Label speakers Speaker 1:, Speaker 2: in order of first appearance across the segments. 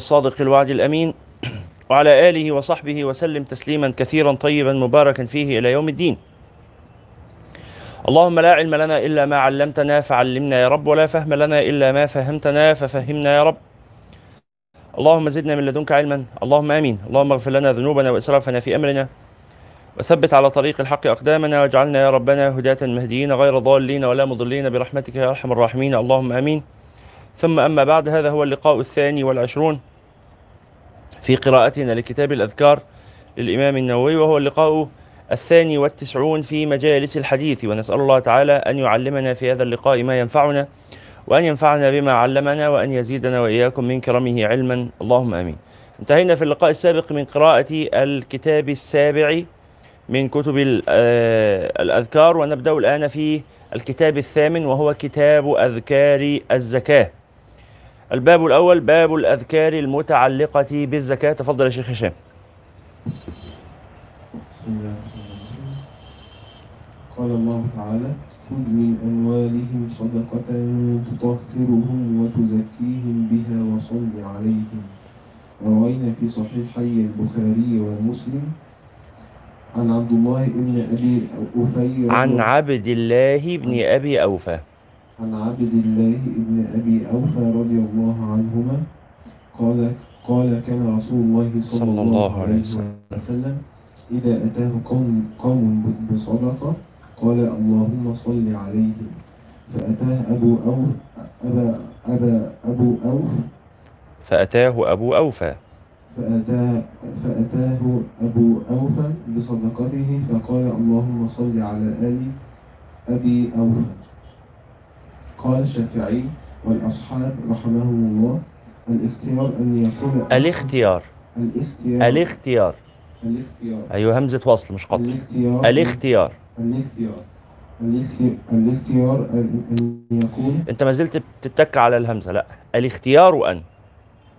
Speaker 1: الصادق الوعد الأمين. وعلى آله وصحبه وسلم تسليما كثيرا طيبا مباركا فيه إلى يوم الدين. اللهم لا علم لنا إلا ما علمتنا فعلمنا يا رب ولا فهم لنا إلا ما فهمتنا ففهمنا يا رب. اللهم زدنا من لدنك علما اللهم آمين. اللهم اغفر لنا ذنوبنا وإسرافنا في أمرنا. وثبت على طريق الحق أقدامنا واجعلنا يا ربنا هداة مهديين غير ضالين ولا مضلين برحمتك يا أرحم الراحمين. اللهم آمين. ثم أما بعد هذا هو اللقاء الثاني والعشرون. في قراءتنا لكتاب الأذكار للإمام النووي وهو اللقاء الثاني والتسعون في مجالس الحديث. ونسأل الله تعالى أن يعلمنا في هذا اللقاء ما ينفعنا وأن ينفعنا بما علمنا وأن يزيدنا وإياكم من كرمه علما. اللهم آمين. انتهينا في اللقاء السابق من قراءة الكتاب السابع من كتب الأذكار ونبدأ الآن في الكتاب الثامن وهو كتاب أذكار الزكاة. الباب الأول باب الأذكار المتعلقة بالزكاة. تفضل يا شيخ هشام.
Speaker 2: بسم الله قال الله تعالى خذ من أموالهم صدقة تطهرهم وتزكيهم بها وصل عليهم. وروينا في صحيحي البخاري ومسلم عن عبد الله بن أبي أوفي
Speaker 1: عن عبد الله بن أبي أوفى.
Speaker 2: عن عبد الله بن أبي أوفى رضي الله عنهما قال قال كان رسول الله صلى الله عليه وسلم. إذا أتاه قوم قوم بصدقة قال اللهم صل عليهم. فأتاه أبو أوف أبا أبا أبو أوف.
Speaker 1: فأتاه أبو أوفى
Speaker 2: فأتاه, فأتاه أبو أوفى بصدقته فقال اللهم صل على آل أبي أوفى قال الشافعي والأصحاب رحمهم الله الاختيار أن يقول
Speaker 1: الاختيار.
Speaker 2: الاختيار
Speaker 1: الاختيار.
Speaker 2: الاختيار.
Speaker 1: أيوه همزة وصل مش قطع.
Speaker 2: الاختيار
Speaker 1: الاختيار.
Speaker 2: الاختيار. الاختي- الاختيار أن يقول
Speaker 1: أنت ما زلت بتتك على الهمزة لأ. الاختيار أن.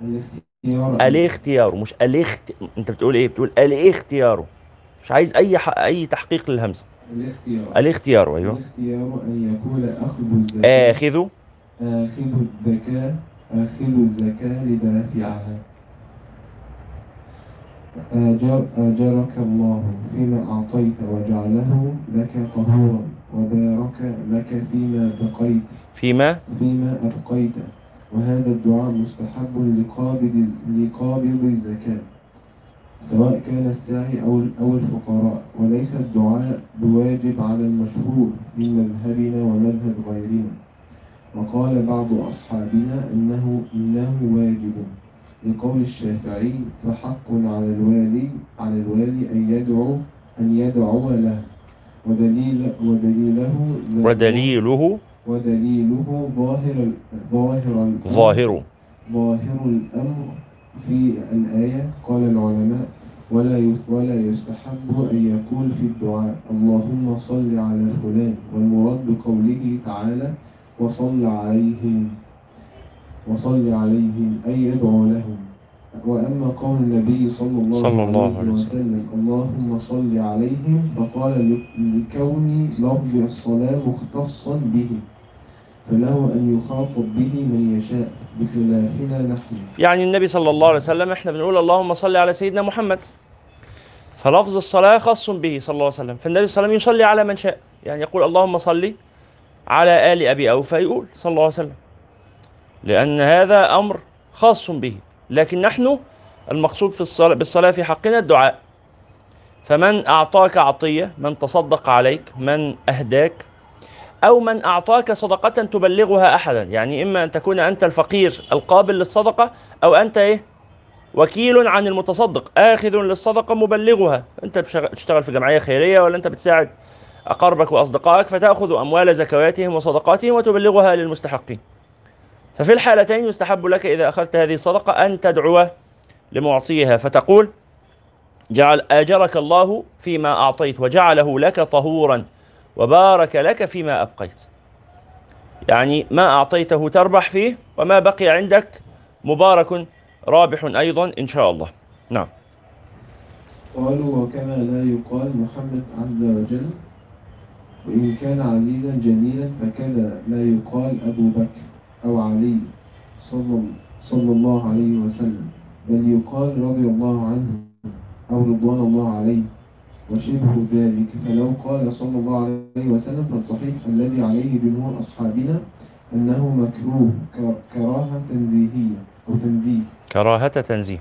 Speaker 2: الاختيار
Speaker 1: الاختيار مش الاخت أنت بتقول إيه؟ بتقول الاختيار. مش عايز أي ح... أي تحقيق للهمزة.
Speaker 2: الاختيار.
Speaker 1: الاختيار أيوه.
Speaker 2: الاختيار أن يقول أخذ الزكاة.
Speaker 1: آخذ.
Speaker 2: آخذ الزكاة آخذ الزكاة لدافعها. آجر آجرك الله فيما أعطيت وجعله لك طهورا وبارك لك فيما بقيت.
Speaker 1: فيما؟
Speaker 2: فيما أبقيت. وهذا الدعاء مستحب لقابض لقابض الزكاة. سواء كان الساعي أو أو الفقراء وليس الدعاء بواجب على المشهور من مذهبنا ومذهب غيرنا. وقال بعض أصحابنا إنه إنه واجب. لقول الشافعي فحق على الوالي على الوالي أن يدعو أن يدعو له. ودليل ودليله
Speaker 1: ودليله
Speaker 2: ودليله ظاهر ظاهر
Speaker 1: ظاهر.
Speaker 2: ظاهر الأمر في الآية. قال العلماء ولا ولا يستحب أن يقول في الدعاء. اللهم صل على فلان. والمراد بقوله تعالى وصل عليهم. وصل عليهم أي يدعو لهم. وأما قول النبي صلى الله,
Speaker 1: صلى الله عليه
Speaker 2: وسلم. اللهم صل عليهم فقال لكون لفظ الصلاة مختصا به. فله أن يخاطب به من يشاء بخلافنا نحن.
Speaker 1: يعني النبي صلى الله عليه وسلم إحنا بنقول اللهم صل على سيدنا محمد. فلفظ الصلاة خاص به صلى الله عليه وسلم. فالنبي صلى الله عليه وسلم يصلي على من شاء. يعني يقول اللهم صل على آل أبي أوفى يقول صلى الله عليه وسلم. لأن هذا أمر خاص به. لكن نحن المقصود في الصلاة بالصلاة في حقنا الدعاء. فمن أعطاك عطية من تصدق عليك من أهداك أو من أعطاك صدقة تبلغها أحدا. يعني إما أن تكون أنت الفقير القابل للصدقة أو أنت إيه؟ وكيل عن المتصدق آخذ للصدقة مبلغها. أنت بتشتغل في جمعية خيرية ولا أنت بتساعد أقاربك وأصدقائك فتأخذ أموال زكواتهم وصدقاتهم وتبلغها للمستحقين. ففي الحالتين يستحب لك إذا أخذت هذه الصدقة أن تدعو لمعطيها. فتقول جعل آجرك الله فيما أعطيت وجعله لك طهورا. وبارك لك فيما أبقيت. يعني ما أعطيته تربح فيه وما بقي عندك مبارك رابح أيضا إن شاء الله. نعم.
Speaker 2: قالوا وكما لا يقال محمد عز وجل وإن كان عزيزا جليلا فكذا لا يقال أبو بكر أو علي صلى صلى الله عليه وسلم بل يقال رضي الله عنه أو رضوان الله عليه. وشبه ذلك. فلو قال صلى الله عليه وسلم فالصحيح الذي عليه جمهور أصحابنا أنه مكروه كراهة تنزيهية أو تنزيه.
Speaker 1: كراهة تنزيه.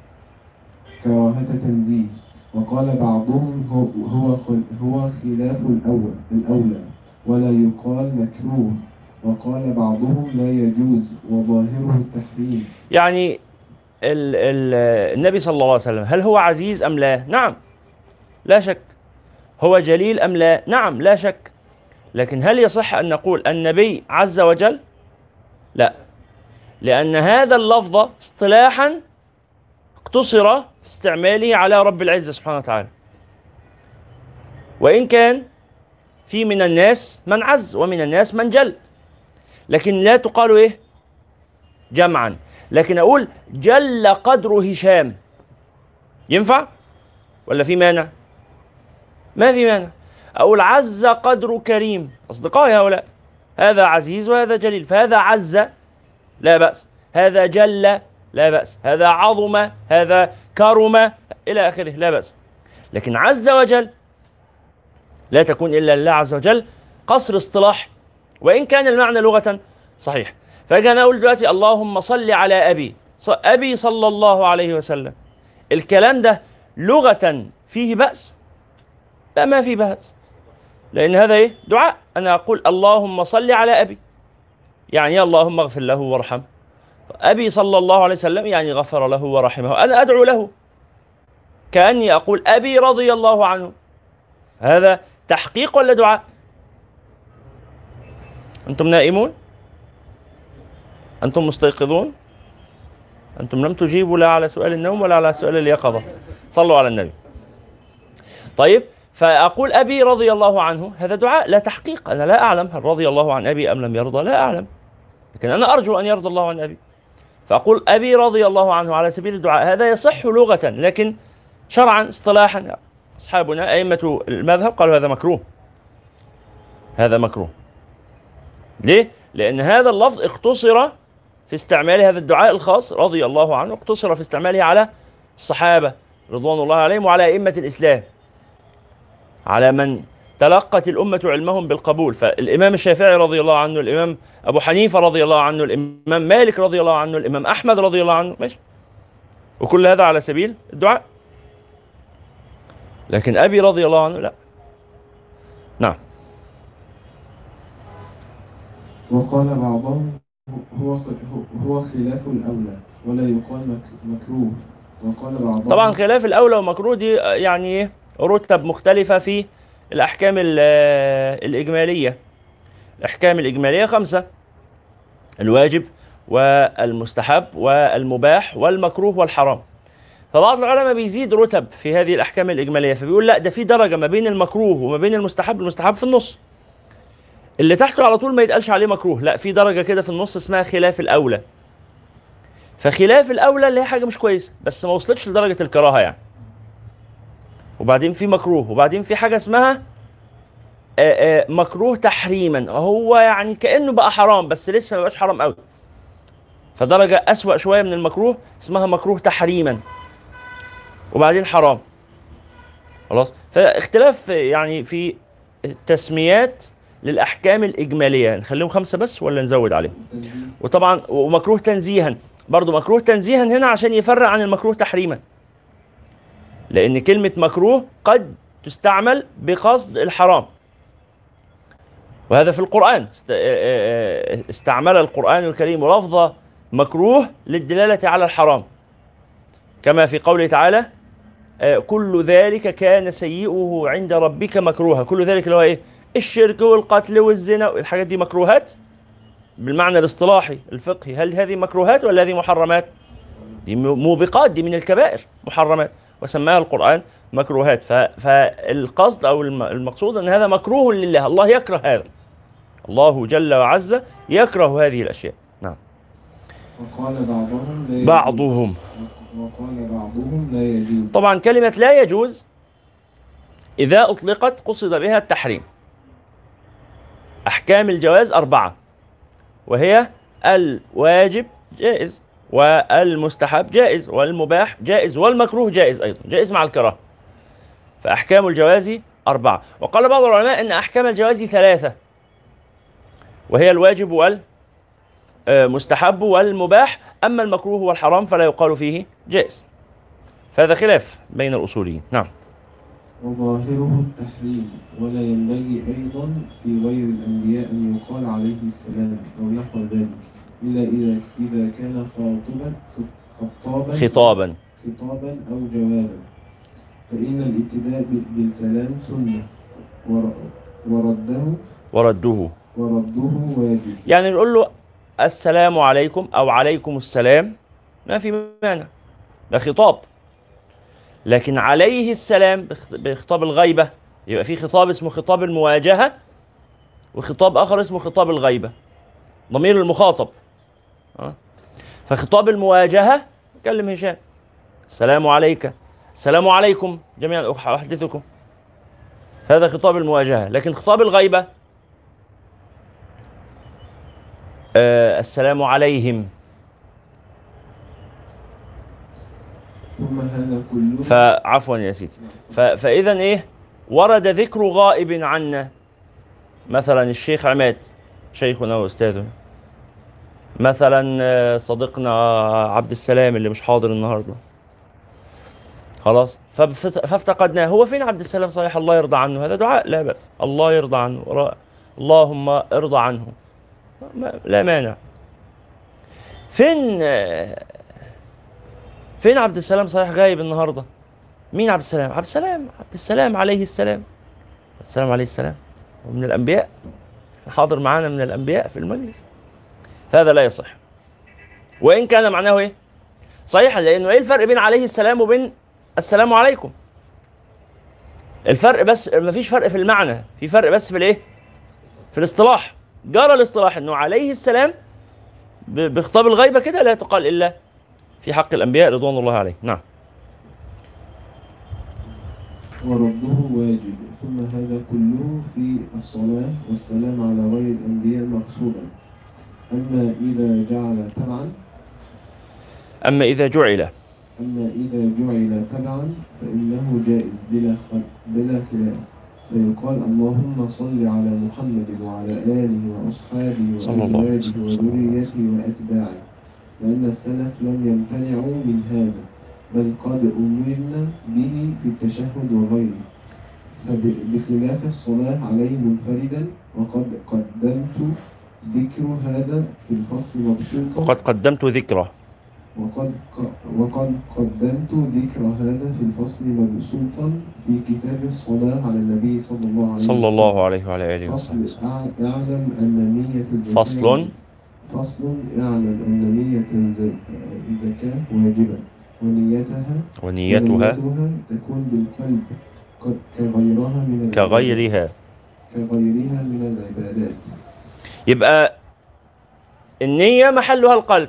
Speaker 2: كراهة تنزيه. وقال بعضهم هو هو هو خلاف الأول الأولى ولا يقال مكروه. وقال بعضهم لا يجوز وظاهره التحريم.
Speaker 1: يعني ال ال النبي صلى الله عليه وسلم هل هو عزيز أم لا؟ نعم. لا شك. هو جليل أم لا؟ نعم لا شك. لكن هل يصح أن نقول النبي عز وجل؟ لا. لأن هذا اللفظ اصطلاحا اقتصر في استعماله على رب العزة سبحانه وتعالى. وإن كان في من الناس من عز ومن الناس من جل. لكن لا تقال إيه؟ جمعا. لكن أقول جل قدر هشام. ينفع؟ ولا في مانع؟ ما في مانع أقول عز قدر كريم. أصدقائي هؤلاء هذا عزيز وهذا جليل فهذا عز لا بأس هذا جل لا بأس هذا عظم هذا كرم إلى آخره لا بأس. لكن عز وجل لا تكون إلا لله عز وجل قصر اصطلاح وإن كان المعنى لغة صحيح. فأجي أنا أقول دلوقتي اللهم صل على أبي أبي صلى الله عليه وسلم. الكلام ده لغة فيه بأس. لا ما في بأس. لأن هذا إيه؟ دعاء. أنا أقول اللهم صل على أبي. يعني اللهم اغفر له وارحمه. أبي صلى الله عليه وسلم يعني غفر له ورحمه. أنا أدعو له. كأني أقول أبي رضي الله عنه. هذا تحقيق ولا دعاء؟ أنتم نائمون؟ أنتم مستيقظون؟ أنتم لم تجيبوا لا على سؤال النوم ولا على سؤال اليقظة. صلوا على النبي. طيب فأقول أبي رضي الله عنه هذا دعاء لا تحقيق أنا لا أعلم هل رضي الله عن أبي أم لم يرضى لا أعلم لكن أنا أرجو أن يرضى الله عن أبي. فأقول أبي رضي الله عنه على سبيل الدعاء هذا يصح لغة لكن شرعا اصطلاحا أصحابنا أئمة المذهب قالوا هذا مكروه. هذا مكروه. ليه؟ لأن هذا اللفظ اقتصر في استعمال هذا الدعاء الخاص رضي الله عنه اقتصر في استعماله على الصحابة رضوان الله عليهم وعلى أئمة الإسلام. على من تلقت الأمة علمهم بالقبول. فالإمام الشافعي رضي الله عنه الإمام أبو حنيفة رضي الله عنه الإمام مالك رضي الله عنه الإمام أحمد رضي الله عنه ماشي. وكل هذا على سبيل الدعاء. لكن أبي رضي الله عنه لا. نعم.
Speaker 2: وقال بعضهم هو هو خلاف الأولى ولا يقال مك- مكروه. وقال بعضهم
Speaker 1: طبعا خلاف الأولى ومكروه دي آه، يعني إيه؟ رتب مختلفة في الأحكام ال- الإجمالية. الأحكام الإجمالية خمسة الواجب والمستحب والمباح والمكروه والحرام. فبعض العلماء بيزيد رتب في هذه الأحكام الإجمالية فبيقول لا ده في درجة ما بين المكروه وما بين المستحب المستحب في النص. اللي تحته على طول ما يتقالش عليه مكروه لا في درجة كده في النص اسمها خلاف الأولى. فخلاف الأولى اللي هي حاجة مش كويسة بس ما وصلتش لدرجة الكراهة يعني. وبعدين في مكروه وبعدين في حاجة اسمها آه، آه، مكروه تحريما. هو يعني كأنه بقى حرام بس لسه ما بقاش حرام قوي. فدرجة أسوأ شوية من المكروه اسمها مكروه تحريما. وبعدين حرام. خلاص؟ فاختلاف يعني في التسميات للأحكام الإجمالية. نخليهم خمسة بس ولا نزود عليهم. وطبعا ومكروه تنزيها. برضو مكروه تنزيها هنا عشان يفرق عن المكروه تحريما. لأن كلمة مكروه قد تستعمل بقصد الحرام. وهذا في القرآن. است- آه، آه، استعمل القرآن الكريم لفظ مكروه للدلالة على الحرام. كما في قوله تعالى آه، كل ذلك كان سيئه عند ربك مكروها. كل ذلك اللي هو إيه؟ الشرك والقتل والزنا الحاجات دي مكروهات؟ بالمعنى الاصطلاحي الفقهي. هل هذه مكروهات ولا هذه محرمات؟ دي موبقات دي من الكبائر محرمات. وسماها القرآن مكروهات. فالقصد أو الم- المقصود أن هذا مكروه لله. الله يكره هذا. الله جل وعز يكره هذه الأشياء. نعم.
Speaker 2: وقال بعضهم لا يجوز.
Speaker 1: بعضهم.
Speaker 2: وقال بعضهم لا يجوز.
Speaker 1: طبعا كلمة لا يجوز إذا أطلقت قصد بها التحريم. أحكام الجواز أربعة. وهي الواجب جائز. والمستحب جائز والمباح جائز والمكروه جائز أيضا جائز مع الكراهة. فأحكام الجواز أربعة. وقال بعض العلماء إن أحكام الجواز ثلاثة. وهي الواجب والمستحب والمباح أما المكروه والحرام فلا يقال فيه جائز. فهذا خلاف بين الأصوليين. نعم.
Speaker 2: وظاهره التحريم ولا ينبغي أيضا في غير الأنبياء أن يقال عليه السلام أو نحو ذلك. إلا إذا إذا كان خاطبا خطابا
Speaker 1: خطابا.
Speaker 2: خطابا أو جوابا. فإن الابتداء بالسلام سنة. ور- ورده.
Speaker 1: ورده.
Speaker 2: ورده واجب.
Speaker 1: يعني نقول له السلام عليكم أو عليكم السلام. ما في مانع. ده خطاب. لكن عليه السلام بخ- بخطاب الغيبة. يبقى في خطاب اسمه خطاب المواجهة وخطاب آخر اسمه خطاب الغيبة. ضمير المخاطب؟ فخطاب المواجهة كلم هشام. السلام عليك. السلام عليكم جميعا أح- أحدثكم. هذا خطاب المواجهة. لكن خطاب الغيبة آه السلام عليهم. فعفوا يا سيدي. ف- فاذا إيه؟ ورد ذكر غائب عنا. مثلا الشيخ عماد شيخنا وأستاذنا. مثلا آه، صديقنا عبد السلام اللي مش حاضر النهارده. خلاص؟ فافتقدناه. هو فين عبد السلام صحيح؟ الله يرضى عنه. هذا دعاء؟ لا بأس. الله يرضى عنه. اللهم ارضى عنه. لا مانع. فين آه، فين عبد السلام صحيح غايب النهارده؟ مين عبد السلام؟ عبد السلام عبد السلام عليه السلام. عبد السلام عليه السلام. ومن الأنبياء؟ حاضر معانا من الأنبياء في المجلس. فهذا لا يصح. وإن كان معناه إيه؟ صحيح لأنه إيه الفرق بين عليه السلام وبين السلام عليكم؟ الفرق بس ما فيش فرق في المعنى في فرق بس في الإيه؟ في الاصطلاح. جرى الاصطلاح إنه عليه السلام بخطاب الغيبة كده لا تقال إلا في حق الأنبياء رضوان الله عليهم. نعم.
Speaker 2: ورده واجب ثم هذا كله في الصلاة والسلام على غير الأنبياء مقصودا. أما إذا جعل تبعا
Speaker 1: أما إذا جعل.
Speaker 2: أما إذا جعل تبعا فإنه جائز بلا. بلا خلاف. فيقال اللهم صل على محمد وعلى آله وأصحابه
Speaker 1: صلى الله عليه
Speaker 2: وأزواجه وذريته وأتباعه. لأن السلف لم يمتنعوا من هذا بل قد أمرنا به في التشهد وغيره. فبخلاف الصلاة عليه منفردا وقد قدمت ذكر هذا في الفصل مبسوطا
Speaker 1: وقد قدمت ذكره.
Speaker 2: وقد وقد قدمت ذكر هذا في الفصل مبسوطا في كتاب الصلاة على النبي صلى الله عليه
Speaker 1: صلى الله عليه وعلى
Speaker 2: فصل
Speaker 1: وصحبه
Speaker 2: اعلم أن نية الزكاة
Speaker 1: فصل؟
Speaker 2: فصل اعلم أن نية الز- الزكاة واجبة. ونيتها
Speaker 1: ونيتها
Speaker 2: تكون بالقلب كغيرها من
Speaker 1: كغيرها.
Speaker 2: كغيرها من العبادات.
Speaker 1: يبقى النية محلها القلب.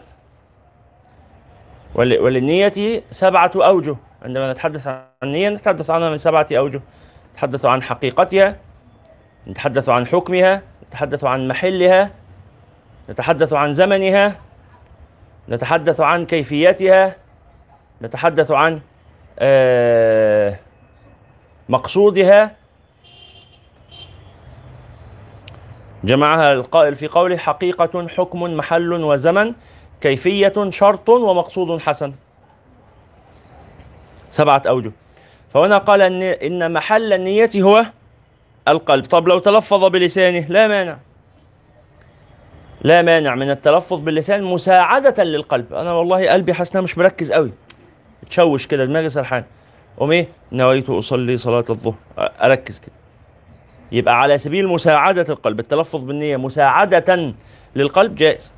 Speaker 1: ول- وللنية سبعة أوجه. عندما نتحدث عن النية نتحدث عنها من سبعة أوجه. نتحدث عن حقيقتها نتحدث عن حكمها نتحدث عن محلها نتحدث عن زمنها نتحدث عن كيفيتها نتحدث عن آه، مقصودها. جمعها القائل في قوله حقيقة حكم محل وزمن كيفية شرط ومقصود حسن. سبعة أوجه. فهنا قال إن, إن محل النية هو القلب. طب لو تلفظ بلسانه لا مانع. لا مانع من التلفظ باللسان مساعدة للقلب. أنا والله قلبي حاسس مش مركز قوي. تشوش كده دماغي سرحان. قوم إيه؟ نويت أصلي صلاة الظهر. أركز كده. يبقى على سبيل مساعدة القلب. التلفظ بالنية مساعدة للقلب. جائز.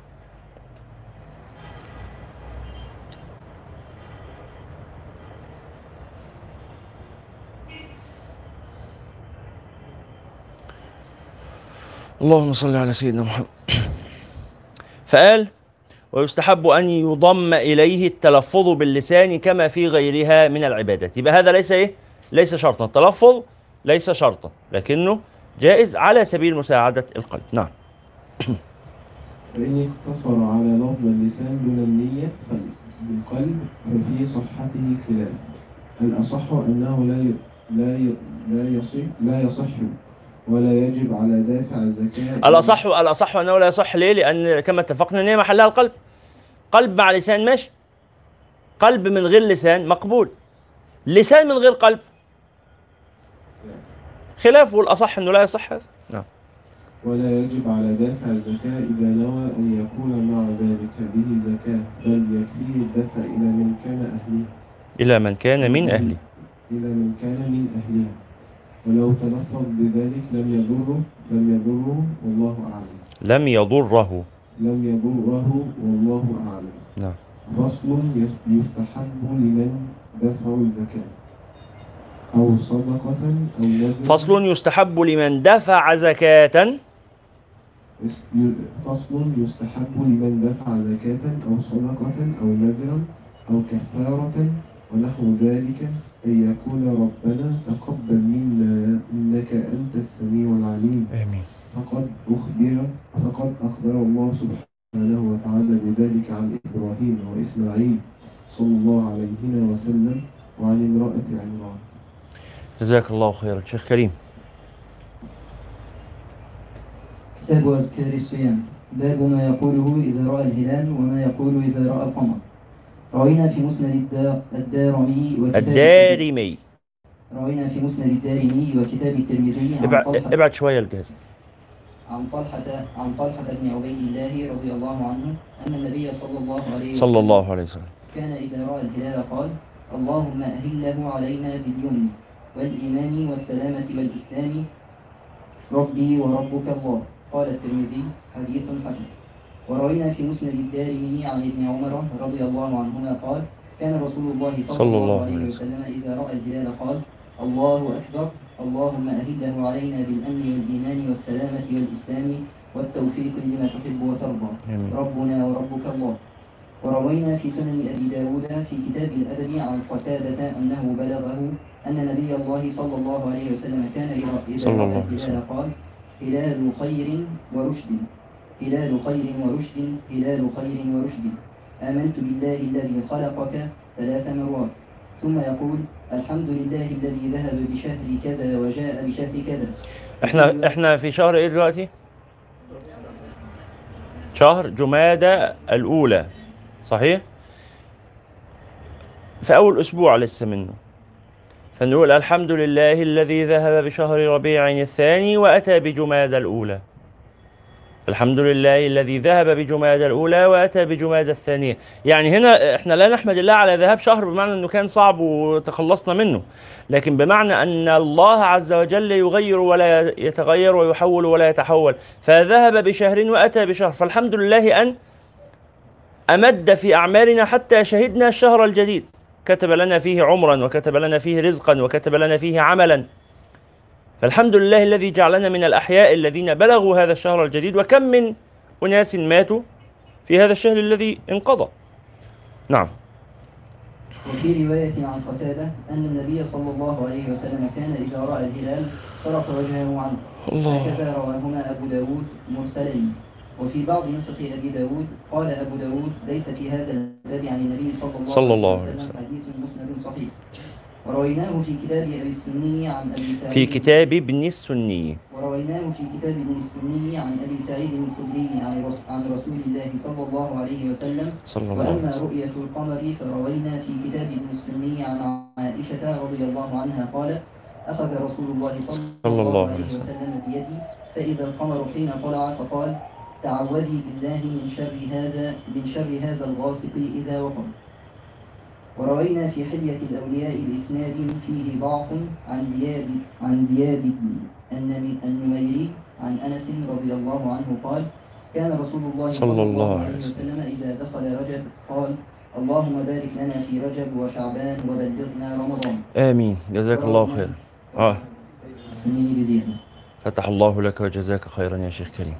Speaker 1: اللهم صل على سيدنا محمد. فقال ويستحب أن يضم إليه التلفظ باللسان كما في غيرها من العبادات. يبقى هذا ليس إيه؟ ليس شرطا. التلفظ ليس شرطا لكنه جائز على سبيل مساعدة القلب. نعم.
Speaker 2: فإن اقتصر على لفظ اللسان دون النية بالقلب ففي صحته خلاف. الأصح أنه لا ي... لا ي... لا يصح لا يصح ولا يجب على دافع الزكاة؟
Speaker 1: الأصح الأصح أنه لا يصح. ليه؟ لأن كما اتفقنا ان هي محلها القلب. قلب مع لسان ماشي. قلب من غير لسان مقبول. لسان من غير قلب خلاف والاصح إنه لا يصح هذا. نعم.
Speaker 2: ولا يجب على دافع الزكاة إذا نوى أن يكون مع ذلك به زكاة بل يكفيه الدفع إلى من كان أهلها
Speaker 1: إلى من كان من أهله.
Speaker 2: إلى من كان من أهلها ولو تلفظ بذلك لم يضره لم يضره والله أعلم.
Speaker 1: لم يضره.
Speaker 2: لم يضره والله أعلم.
Speaker 1: نعم.
Speaker 2: فصل يس- يستحب لمن دفع الزكاة. أو صدقة أو نذر
Speaker 1: فصل يستحب لمن دفع زكاة.
Speaker 2: فصل يستحب لمن دفع زكاة أو صدقة أو نذرا أو كفارة ونحو ذلك أن يقول ربنا تقبل منا إنك أنت السميع العليم.
Speaker 1: آمين.
Speaker 2: فقد أخبر فقد أخبر الله سبحانه وتعالى بذلك عن إبراهيم وإسماعيل صلى الله عليه وسلم وعن امرأة عمران.
Speaker 1: جزاك الله خيرا. شيخ كريم.
Speaker 3: كتاب أذكار الصيام. باب ما يقوله إذا رأى الهلال وما يقول إذا رأى القمر. روينا في مسند الدا- الدارمي وكتاب
Speaker 1: الدارمي.
Speaker 3: روينا في مسند الدارمي وكتاب الترمذي عن
Speaker 1: ابعد
Speaker 3: طلحة
Speaker 1: ابعد شوية الجهاز.
Speaker 3: عن طلحة عن طلحة بن عبيد الله رضي الله عنه أن النبي صلى الله عليه
Speaker 1: صلى الله عليه وسلم.
Speaker 3: كان إذا رأى الهلال قال اللهم أهله علينا باليمن. والإيمان والسلامة والإسلام. ربي وربك الله. قال الترمذي حديث حسن. وروينا في مسند الدارمي عن ابن عمر رضي الله عنهما قال كان رسول الله صلى,
Speaker 1: صلى الله عليه
Speaker 3: وسلم. إذا رأى الهلال قال الله أكبر. اللهم أهله علينا بالأمن والإيمان والسلامة والإسلام والتوفيق لما تحب وترضى. ربنا وربك الله. وروينا في سنن أبي داود في كتاب الأدب عن قتادة أنه بلغه أن نبي الله صلى الله عليه وسلم كان إذا-
Speaker 1: صلى الله عليه وسلم.
Speaker 3: قال هلال خير ورشد هلال خير ورشد هلال خير ورشد آمنت بالله الذي خلقك ثلاث مرات ثم يقول الحمد لله الذي ذهب بشهر كذا وجاء بشهر كذا
Speaker 1: إحنا إحنا في شهر إيه دلوقتي؟ شهر جمادى الأولى صحيح؟ في أول أسبوع لسه منه فنقول الحمد لله الذي ذهب بشهر ربيع الثاني وأتى بجمادى الأولى. الحمد لله الذي ذهب بجمادى الأولى وأتى بجمادى الثانية. يعني هنا إحنا لا نحمد الله على ذهاب شهر بمعنى إنه كان صعب وتخلصنا منه. لكن بمعنى أن الله عز وجل يغير ولا يتغير ويحول ولا يتحول. فذهب بشهر وأتى بشهر. فالحمد لله أن أمد في أعمالنا حتى شهدنا الشهر الجديد. كتب لنا فيه عمرا وكتب لنا فيه رزقا وكتب لنا فيه عملا. فالحمد لله الذي جعلنا من الأحياء الذين بلغوا هذا الشهر الجديد وكم من أناس ماتوا في هذا الشهر الذي انقضى. نعم.
Speaker 3: وفي رواية عن قتادة أن النبي صلى الله عليه وسلم كان إذا رأى الهلال صرف وجهه عنه هكذا رواهما أبو داود مرسلين. وفي بعض نسخ أبي داود قال أبو داود ليس في هذا الباب عن النبي صلى الله,
Speaker 1: صلى الله
Speaker 3: عليه وسلم. حديث مسند صحيح. ورويناه في كتاب أبي السني عن أبي سعيد.
Speaker 1: في كتاب ابن السني.
Speaker 3: ورويناه في كتاب ابن السني عن أبي سعيد الخدري عن عن رسول الله صلى الله عليه وسلم.
Speaker 1: صلى الله عليه
Speaker 3: وأما رؤية القمر فروينا في كتاب ابن السني عن عائشة رضي الله عنها قالت أخذ رسول الله صلى
Speaker 1: الله
Speaker 3: الله
Speaker 1: عليه
Speaker 3: عليه وسلم بيدي فإذا القمر حين طلع فقال تعوذي بالله من شر هذا من شر هذا الغاسق إذا وقب. وروينا في حلية الأولياء بإسناد فيه ضعف عن زياد عن زياد النمي- النميري عن أنس رضي الله عنه قال كان رسول الله صلى الله عليه وسلم. إذا دخل رجب قال اللهم بارك لنا في رجب وشعبان وبلغنا رمضان.
Speaker 1: آمين. جزاك الله خيرا آه.
Speaker 3: سمي بزيادة
Speaker 1: فتح الله لك وجزاك خيرا يا شيخ كريم.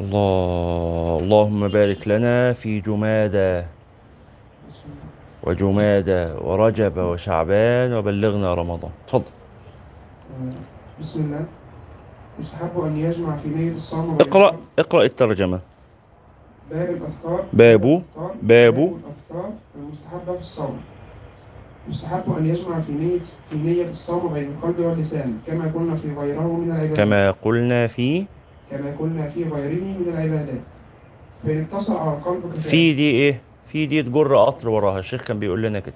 Speaker 1: الله اللهم بارك لنا في جمادى وجمادى ورجب وشعبان وبلغنا رمضان. تفضل.
Speaker 2: بسم الله.
Speaker 4: يستحب أن يجمع في نية الصوم
Speaker 1: اقرأ اقرأ الترجمة.
Speaker 4: باب الأفكار
Speaker 1: باب- باب-
Speaker 4: الأفكار المستحبة في الصوم. يستحب أن يجمع في نية في نية الصوم بين القلب واللسان كما قلنا في غيره من العبادات.
Speaker 1: كما قلنا في
Speaker 4: كما قلنا في غيره من العبادات. فإن اقتصر على القلب كفاية
Speaker 1: في دي إيه؟ في دي تجر قطر وراها. الشيخ كان بيقول لنا كده.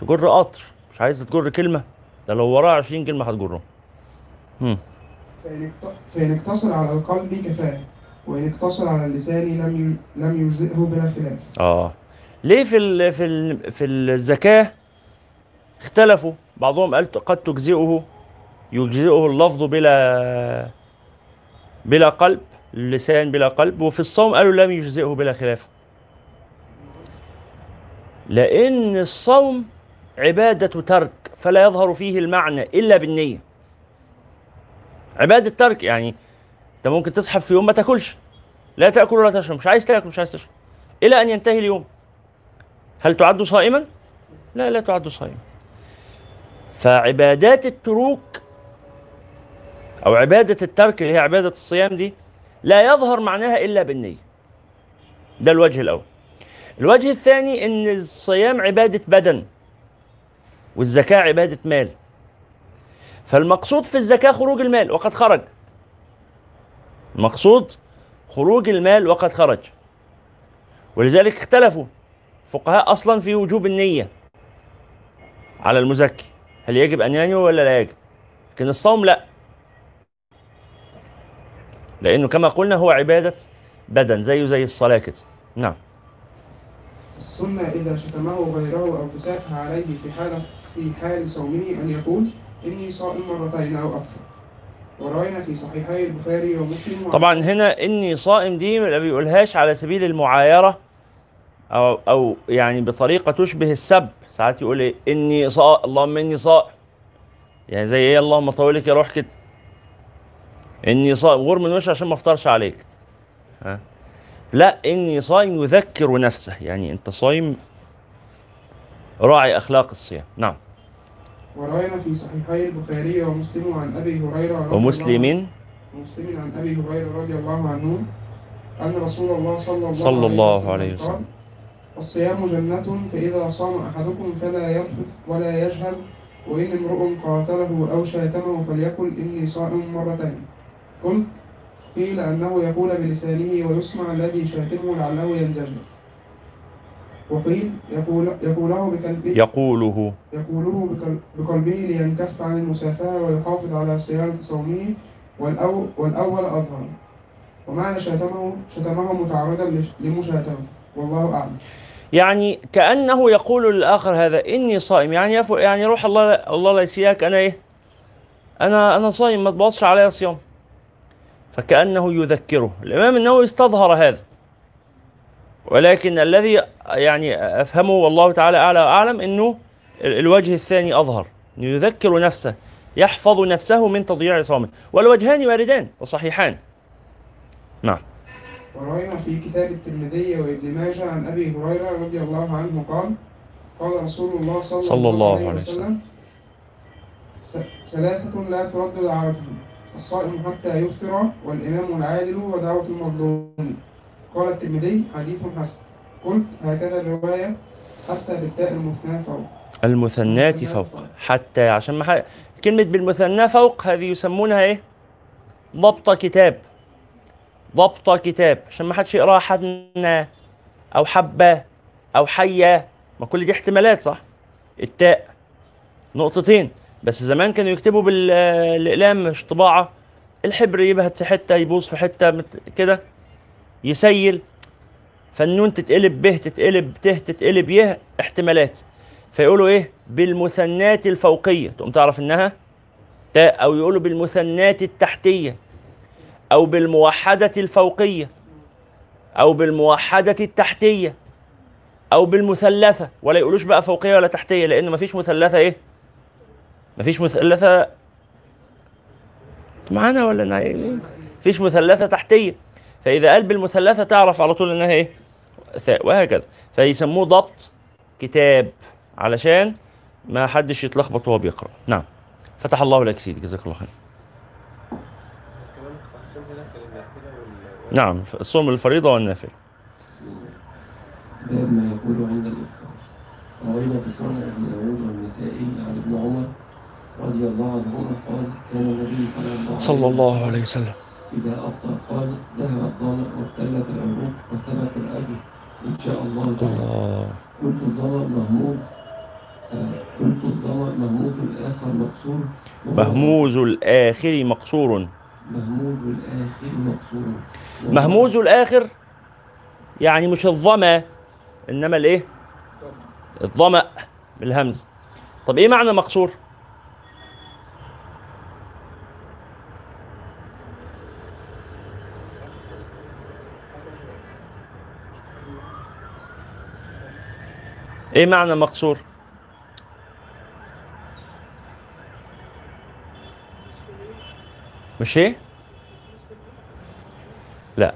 Speaker 1: تجر قطر. مش عايز تجر كلمة؟ ده لو وراها 20 كلمة هتجرهم. هم.
Speaker 4: فإن اقت- فإن اقتصر على القلب كفاية وإن اقتصر على اللسان لم لم يجزئه بلا خلاف.
Speaker 1: آه. ليه في ال في ال في الزكاة اختلفوا؟ بعضهم قال قد تجزئه يجزئه اللفظ بلا بلا قلب اللسان بلا قلب وفي الصوم قالوا لم يجزئه بلا خلاف. لأن الصوم عبادة ترك فلا يظهر فيه المعنى إلا بالنية. عبادة ترك يعني أنت ممكن تسحب في يوم ما تاكلش. لا تأكل ولا تشرب مش عايز تاكل مش عايز تشرب. إلى أن ينتهي اليوم. هل تعد صائما؟ لا لا تعد صائما. فعبادات التروك أو عبادة الترك اللي هي عبادة الصيام دي لا يظهر معناها إلا بالنية. ده الوجه الأول. الوجه الثاني أن الصيام عبادة بدن والزكاة عبادة مال. فالمقصود في الزكاة خروج المال وقد خرج. المقصود خروج المال وقد خرج. ولذلك اختلفوا فقهاء أصلا في وجوب النية على المزكي. هل يجب أن ينوي ولا لا يجب؟ لكن الصوم لا. لأنه كما قلنا هو عبادة بدن زيه زي الصلاه كده نعم.
Speaker 4: السنة إذا شتمه غيره أو تسافح عليه في حال في حال صومه أن يقول إني صائم مرتين أو أكثر. وروينا في صحيحي البخاري ومسلم
Speaker 1: طبعا هنا إني صائم دي ما بيقولهاش على سبيل المعايرة أو أو يعني بطريقة تشبه السب. ساعات يقول إيه إني صائم اللهم إني صائم. يعني زي إيه اللهم طولك يا روح كده إني صائم. غور من وش عشان ما أفطرش عليك. ها؟ لا إني صائم يذكر نفسه. يعني أنت صايم راعي أخلاق الصيام. نعم.
Speaker 4: وروينا في صحيحي البخاري ومسلم عن أبي هريرة رضي الله
Speaker 1: ومسلم
Speaker 4: ومسلم عن أبي هريرة رضي الله عنه أن رسول الله صلى الله,
Speaker 1: صلى الله عليه
Speaker 4: قال
Speaker 1: وسلم.
Speaker 4: الصيام جنة فإذا صام أحدكم فلا يرفث ولا يجهل وإن امرؤ قاتله أو شاتمه فليقل إني صائم مرتين. قلت قيل أنه يقول بلسانه ويسمع الذي شاتمه لعله ينزجر وقيل يقول يقوله بقلبه
Speaker 1: يقوله.
Speaker 4: يقوله بقل- بقلبه لينكف عن المسافهة ويحافظ على صيانة صومه والأول, والأول أظهر. ومعنى شتمه شتمه متعرضا لمشاتمة. والله أعلم.
Speaker 1: يعني كأنه يقول للآخر هذا إني صائم. يعني يعني روح الله الله لا يسيئك. أنا إيه؟ أنا أنا صايم ما تبوظش عليا صيام. فكأنه يذكره. الإمام النووي استظهر هذا. ولكن الذي يعني أفهمه والله تعالى أعلى وأعلم إنه ال- الوجه الثاني إنه يذكر نفسه يحفظ نفسه من تضييع صومه والوجهان واردان وصحيحان. نعم.
Speaker 4: وروينا في كتاب الترمذي وابن ماجه عن أبي هريرة رضي الله عنه قال قال رسول الله صلى,
Speaker 1: صلى الله عليه وسلم.
Speaker 4: ثلاثة لا ترد دعوتهم. الصائم حتى يفطر والإمام العادل ودعوة المظلوم. قال الترمذي حديث حسن. قلت هكذا الرواية حتى بالتاء المثنى فوق.
Speaker 1: المثنات فوق. حتى عشان ما ح... كلمة بالمثنى فوق هذه يسمونها إيه؟ ضبط كتاب. ضبط كتاب. عشان ما حدش يقراها حدنا أو حبة أو حية. ما كل دي احتمالات صح؟ التاء. نقطتين. بس زمان كانوا يكتبوا بالاقلام مش طباعة. الحبر يبهت في حتة يبوظ في مت- كده. يسيل. فالنون تتقلب به تتقلب ت تتقلب يه احتمالات. فيقولوا إيه؟ بالمثنات الفوقية. تقوم تعرف إنها؟ تاء أو يقولوا بالمثنات التحتية. أو بالموحدة الفوقية. أو بالموحدة التحتية. أو بالمثلثة. ولا يقولوش بقى فوقية ولا تحتية لأن مفيش مثلثة إيه؟ مفيش مثلثة معانا ولا نايم مفيش مثلثة تحتية. فإذا قال بالمثلثة تعرف على طول إنها إيه؟ ثاء وهكذا. فيسموه ضبط كتاب علشان ما حدش يتلخبط وهو بيقرأ. نعم. فتح الله لك سيدي. جزاك الله خير. نعم. الصوم الفريضة والنافلة.
Speaker 5: باب ما يقول عند الإفطار. روينا في سنن أبي داود والنسائي عن ابن عمر. رضي الله عنهما قال كان النبي صلى الله عليه
Speaker 1: صلى الله عليه وسلم.
Speaker 5: إذا أفطر قال ذهب الظمأ وابتلت العروق وثبت الأجر إن شاء الله. تعالى
Speaker 1: الله.
Speaker 5: قلت الظمأ مهموز آه، قلت الظمأ مهموز الآخر مكسور
Speaker 1: مهموز الآخر مقصور.
Speaker 5: مهموز الآخر مكسور
Speaker 1: مهموز الآخر يعني مش الظمأ إنما الإيه؟ الظمأ بالهمز. طب إيه معنى مقصور؟ إيه معنى مقصور؟ مش إيه؟ لا.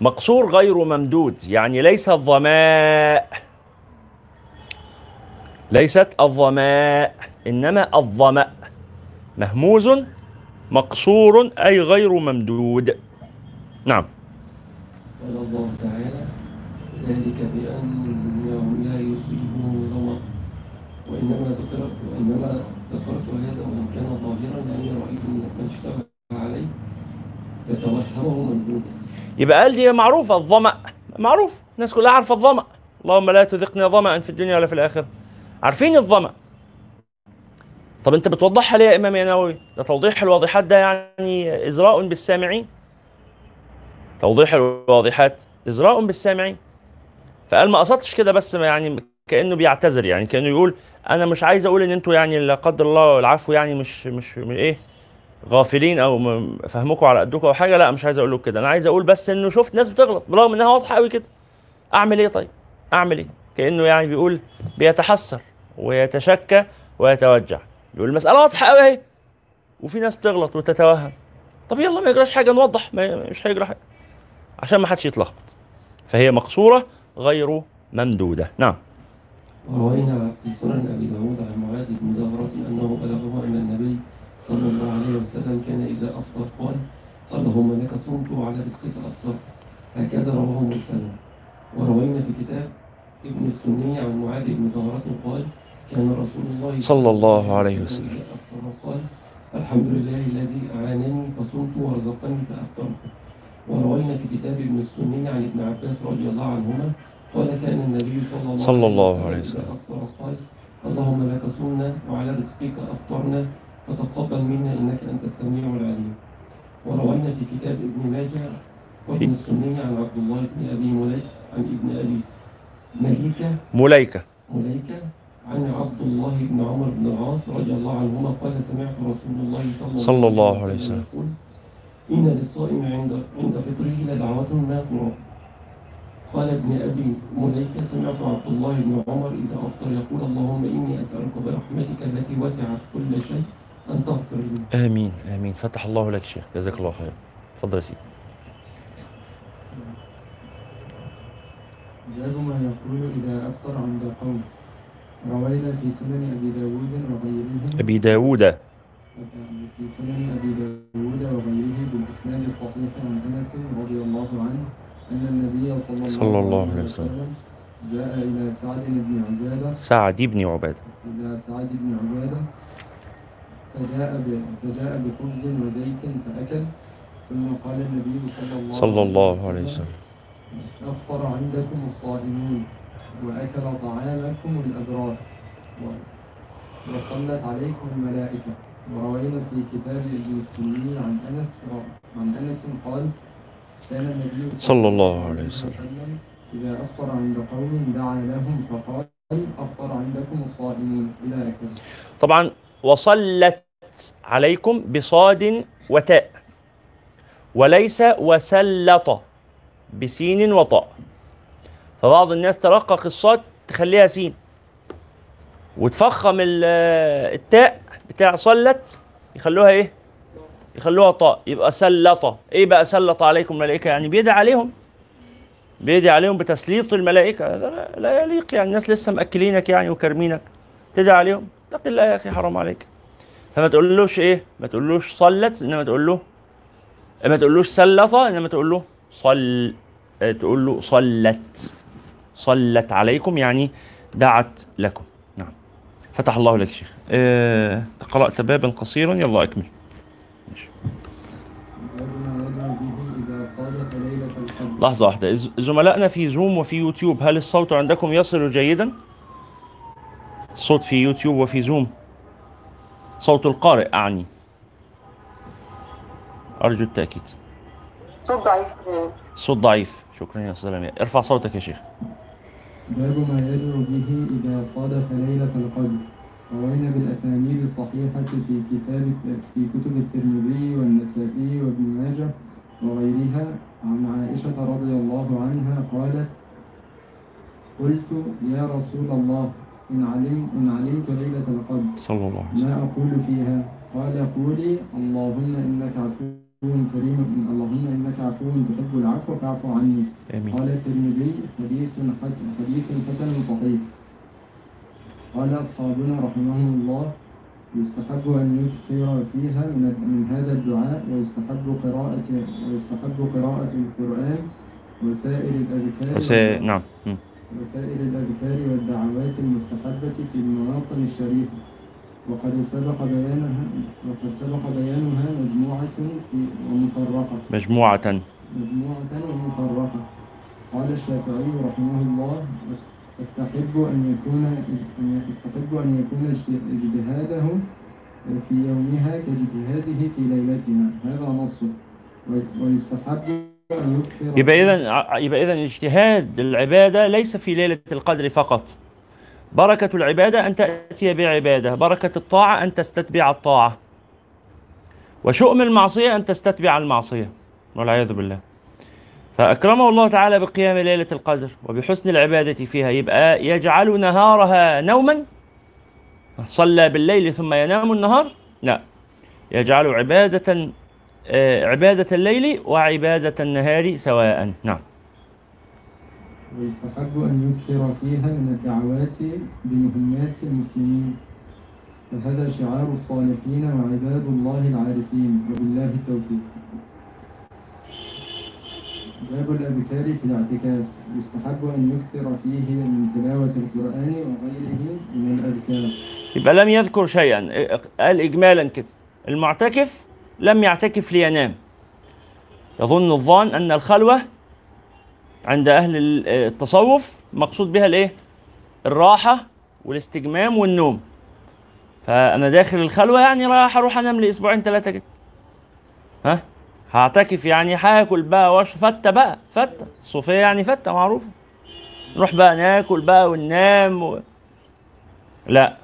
Speaker 1: مقصور غير ممدود يعني ليس الظماء. ليست الظماء إنما الظمأ. مهموز مقصور أي غير ممدود. نعم.
Speaker 5: قال الله تعالى ذلك بأنهم لا يصيبهم ظمأ وإنما ذكرت وإنما ذكرت هذا وإن كان ظاهرا لأني رأيت من اشتبه عليه فتوهمه مندوبا.
Speaker 1: يبقى قال دي معروفة الظمأ. معروف. الناس كلها عارفة الظمأ. اللهم لا تذقني ظمأ في الدنيا ولا في الآخرة. عارفين الظمأ. طب أنت بتوضحها ليه يا إمام يا نووي ده توضيح الواضحات ده يعني إزراء بالسامعين. توضيح الواضحات إزراء بالسامعين. فقال ما قصدتش كده بس ما يعني كأنه بيعتذر يعني كأنه يقول أنا مش عايز أقول إن أنتوا يعني لا قدر الله العفو يعني مش مش إيه غافلين أو فهمكم على قدكم أو حاجة. لا مش عايز أقول له كده. أنا عايز أقول بس إنه شفت ناس بتغلط برغم إنها واضحة قوي كده. أعمل إيه طيب؟ أعمل إيه؟ كأنه يعني بيقول بيتحسر ويتشكى ويتوجع. يقول المسألة واضحة قوي أهي. وفي ناس بتغلط وتتوهم. طب يلا ما يجراش حاجة نوضح. مش هيجرى حاجة. عشان ما حدش يتلخبط. فهي مقصورة غير ممدودة. نعم.
Speaker 5: وروينا في سنن أبي داود عن معاذ بن زهرة أنه بلغه أن النبي صلى الله عليه وسلم كان إذا أفطر قال اللهم لك صمت وعلى رزقك أفطر. هكذا رواه مرسلا وروينا في كتاب ابن السني عن معاذ بن زهرة قال كان رسول الله
Speaker 1: صلى الله عليه وسلم.
Speaker 5: قال الحمد لله الذي أعانني فصمت ورزقني فأفطرت. وروينا في كتاب ابن السني عن ابن عباس رضي الله عنهما قال كان النبي صلى الله,
Speaker 1: صلى الله عليه وسلم.
Speaker 5: أفطر قال اللهم لك صمنا وعلى رزقك أفطرنا فتقبل منا إنك أنت السميع العليم وروينا في كتاب ابن ماجه وابن السني عن عبد الله بن أبي مليك عن ابن أبي مليكة
Speaker 1: مليكة
Speaker 5: مليكة عن عبد الله بن عمر بن العاص رضي الله عنهما قال سمعت رسول الله صلى,
Speaker 1: صلى الله عليه وسلم.
Speaker 5: يقول إن للصائم عند عند فطره لدعوة ما قال ابن أبي مليكة سمعت عبد الله بن عمر إذا أفطر يقول اللهم إني أسألك برحمتك التي وسعت كل شيء أن تغفر لي.
Speaker 1: آمين آمين. فتح الله لك شيخ. جزاك الله خير اتفضل يا سيدي.
Speaker 6: باب ما يقول إذا أفطر عند قوم. روينا في سنن أبي داود وغيره
Speaker 1: أبي داوود
Speaker 6: في سنن أبي داود وغيره بالإسناد الصحيح عن أنس رضي الله عنه. أن النبي صلى الله,
Speaker 1: صلى الله عليه وسلم.
Speaker 6: جاء إلى سعد بن عبادة
Speaker 1: سعد بن عبادة
Speaker 6: إلى سعد بن عبادة فجاء. فجاء بخبز وزيت فأكل ثم قال النبي صلى الله,
Speaker 1: صلى الله عليه وسلم
Speaker 6: أفطر عندكم الصائمون وأكل طعامكم الأبرار. وصلت عليكم الملائكة وروينا في كتاب ابن السني عن أنس عن أنس قال
Speaker 1: صلى الله عليه وسلم.
Speaker 6: إذا أفطر عند قوم دعا لهم فقال أفطر عندكم الصائمون إلى آخره.
Speaker 1: طبعا وصلت عليكم بصاد وتاء وليس وسلط بسين وطاء. فبعض الناس ترقق الصاد تخليها سين. وتفخم ال- التاء بتاع صلت يخلوها إيه؟ يخلوها طاء يبقى سلط إيه بقى سلط عليكم الملائكة؟ يعني بيدعي عليهم. بيدعي عليهم بتسليط الملائكة. هذا لا- يليق يعني. الناس لسه مأكلينك يعني وكارمينك. تدعي عليهم. اتق الله يا أخي حرام عليك. فما تقولوش إيه؟ ما تقولوش صلت إنما تقول له ما تقولوش سلط إنما تقول له صل تقول له صلت. صلت عليكم يعني دعت لكم. نعم. فتح الله لك شيخ. آه، قرأت بابا قصيرا. يلا أكمل. لحظة واحدة. ز- زملائنا في زوم وفي يوتيوب هل الصوت عندكم يصل جيدا؟ الصوت في يوتيوب وفي زوم صوت القارئ أعني. أرجو التأكيد.
Speaker 7: صوت ضعيف.
Speaker 1: صوت ضعيف. شكرا يا أستاذ لمياء ارفع صوتك يا شيخ.
Speaker 6: باب ما يدعو به إذا صادف ليلة القدر. روينا بالأسانيد الصحيحة في كتاب في كتب الترمذي والنسائي وابن ماجه وغيرها عن عائشة رضي الله عنها قالت قلت يا رسول الله إن علم إن علمت ليلة القدر
Speaker 1: صلى الله عليه وسلم.
Speaker 6: ما أقول فيها؟ قال قولي اللهم إنك عفو كريم اللهم إنك عفو تحب العفو فاعف عني.
Speaker 1: آمين.
Speaker 6: قال الترمذي حديث حسن حديث حسن صحيح. قال أصحابنا رحمهم الله يستحب أن يكثر فيها من هذا الدعاء ويستحب قراءة ويستحب قراءة القرآن وسائر الأذكار.
Speaker 1: نعم.
Speaker 6: وسائر الأذكار والدعوات المستحبة في المواطن الشريفة وقد سبق بيانها وقد سبق بيانها مجموعة في ومفرقة
Speaker 1: مجموعة
Speaker 6: مجموعة ومفرقة قال الشافعي رحمه الله "أس- استحب أن يكون أن استحب أن يكون اجت- اجتهاده في يومها كاجتهاده في ليلتها هذا نص. و- ويستحب أن
Speaker 1: يبقى إذا يبقى إذا اجتهاد العبادة ليس في ليلة القدر فقط. بركة العبادة أن تأتي بعبادة. بركة الطاعة أن تستتبع الطاعة. وشؤم المعصية أن تستتبع المعصية. والعياذ بالله. فأكرمه الله تعالى بقيام ليلة القدر وبحسن العبادة فيها. يبقى يجعل نهارها نوما. صلى بالليل ثم ينام النهار. لا. يجعل عبادة آه، عبادة الليل وعبادة النهار سواء. نعم.
Speaker 6: ويستحب أن يكثر فيها من الدعوات بمهمات المسلمين. فهذا شعار الصالحين وعباد الله العارفين. وبالله التوفيق. باب الأذكار في الاعتكاف. يستحب أن يكثر فيه من تلاوة القرآن وغيره من الأذكار.
Speaker 1: يبقى لم يذكر شيئا. قال إجمالا كده. المعتكف لم يعتكف لينام. يظن الظان أن الخلوة عند أهل ال- التصوف مقصود بها الإيه؟ الراحة والاستجمام والنوم. فأنا داخل الخلوة يعني رايح أروح أنام لي أسبوعين ثلاثة كده. ها؟ هعتكف يعني هاكل بقى واش فتة بقى فتة الصوفية يعني فتة معروفة نروح بقى ناكل بقى وننام و... لا.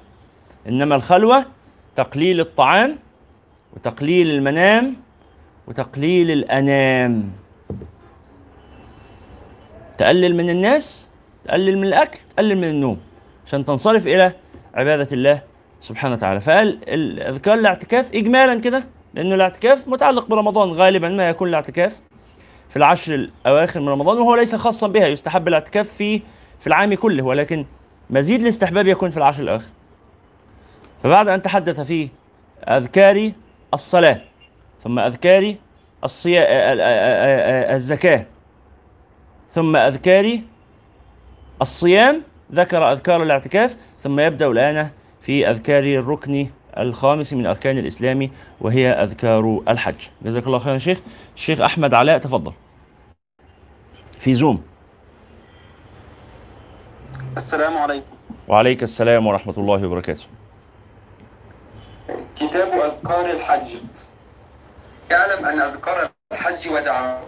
Speaker 1: إنما الخلوة تقليل الطعام وتقليل المنام وتقليل الأنام. تقلل من الناس تقلل من الأكل تقلل من النوم. عشان تنصرف إلى عبادة الله سبحانه وتعالى. فقال الأذكار الاعتكاف إجمالا كده. لأنه الاعتكاف متعلق برمضان غالبا ما يكون الاعتكاف في العشر الأواخر من رمضان وهو ليس خاصا بها يستحب الاعتكاف في في العام كله ولكن مزيد الاستحباب يكون في العشر الأواخر. فبعد أن تحدث في أذكار الصلاة ثم أذكار الصيا... الزكاة ثم أذكار الصيام ذكر أذكار الاعتكاف ثم يبدأ الآن في أذكار الركن الخامس من أركان الإسلام وهي أذكار الحج. جزاك الله خيرا شيخ. الشيخ أحمد علاء تفضل. في زوم
Speaker 7: السلام عليكم.
Speaker 1: وعليك السلام ورحمة الله وبركاته.
Speaker 7: كتاب أذكار الحج. اعلم أن أذكار الحج ودعا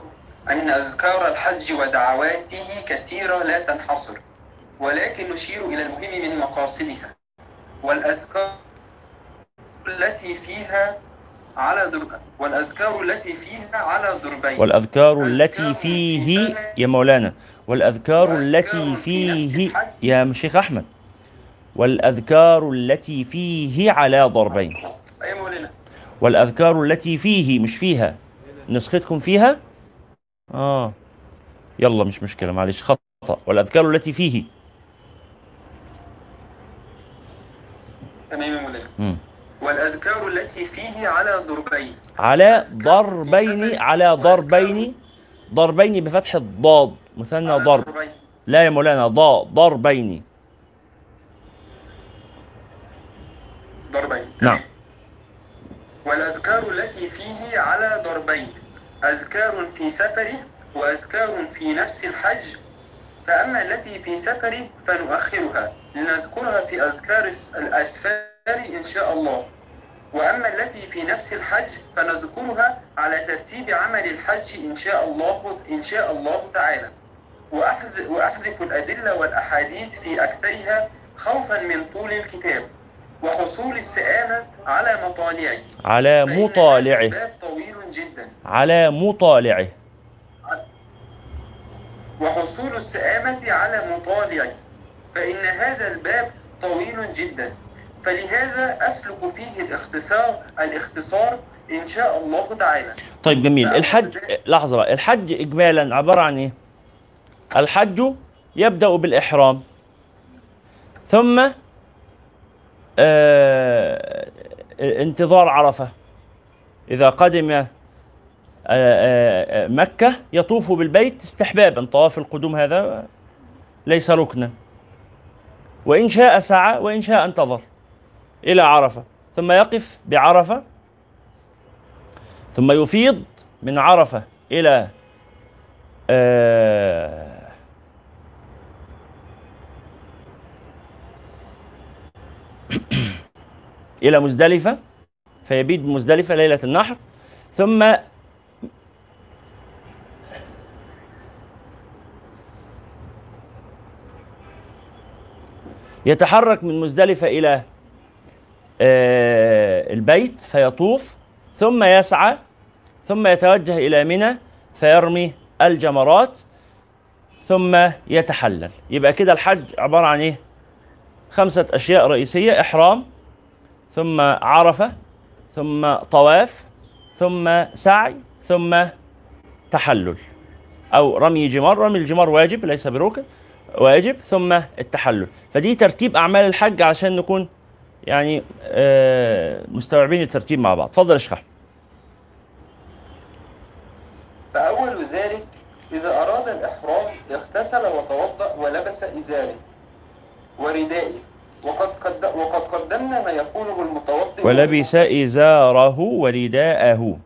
Speaker 7: أن أذكار الحج ودعواته كثيرة لا تنحصر ولكن نشير إلى المهم من مقاصدها والأذكار التي فيها على در... والأذكار التي فيها على ضربين
Speaker 1: والأذكار التي فيه يا مولانا. والأذكار التي فيه يا شيخ أحمد. والأذكار التي فيه على ضربين.
Speaker 7: أي مولانا؟
Speaker 1: والأذكار التي فيه مش فيها نسختكم فيها؟ آه. يلا مش مشكلة معلش خطأ. والأذكار التي فيه.
Speaker 7: تمام يا مولانا. والأذكار التي فيه على ضربين.
Speaker 1: على ضربين على ضربين ضربين بفتح الضاد. مثنى ضرب. لا يا مولانا ضاء ضربين.
Speaker 7: ضربين.
Speaker 1: نعم.
Speaker 7: والأذكار التي فيه على ضربين. أذكار في سفره وأذكار في نفس الحج. فأما التي في سفره فنؤخرها. لنذكرها في أذكار الأسفار إن شاء الله. وأما التي في نفس الحج فنذكرها على ترتيب عمل الحج إن شاء الله إن شاء الله تعالى. وأحذ وأحذف الأدلة والأحاديث في أكثرها خوفا من طول الكتاب وحصول السآمة على مطالعه.
Speaker 1: على مطالعه.
Speaker 7: طويل جدا.
Speaker 1: على مطالعه.
Speaker 7: وحصول السآمة على مطالعه. فإن هذا الباب طويل جدا. فلهذا أسلك فيه الاختصار الاختصار إن شاء الله تعالى.
Speaker 1: طيب جميل. الحج لحظة بقى. الحج إجمالا عبارة عن إيه؟ الحج يبدأ بالإحرام. ثم آه انتظار عرفة. إذا قدم آه آه مكة يطوف بالبيت استحبابا. طواف القدوم هذا ليس ركنا. وإن شاء سعى وإن شاء انتظر. إلى عرفة ثم يقف بعرفة ثم يفيض من عرفة إلى آه إلى مزدلفة فيبيت بمزدلفة ليلة النحر ثم يتحرك من مزدلفة إلى البيت فيطوف ثم يسعى ثم يتوجه إلى منى فيرمي الجمرات ثم يتحلل. يبقى كده الحج عبارة عن إيه؟ خمسة أشياء رئيسية إحرام ثم عرفة ثم طواف ثم سعي ثم تحلل. أو رمي جمار رمي الجمار واجب ليس بركن واجب ثم التحلل. فدي ترتيب أعمال الحج عشان نكون يعني آه مستوعبين الترتيب مع بعض. شيخ أحمد.
Speaker 7: فأول ذلك إذا أراد الإحرام اغتسل وتوضأ ولبس إزاره وردائه. وقد قد وقد قدمنا ما يقوله المتوضئ
Speaker 1: ولبس إزاره ورداءه.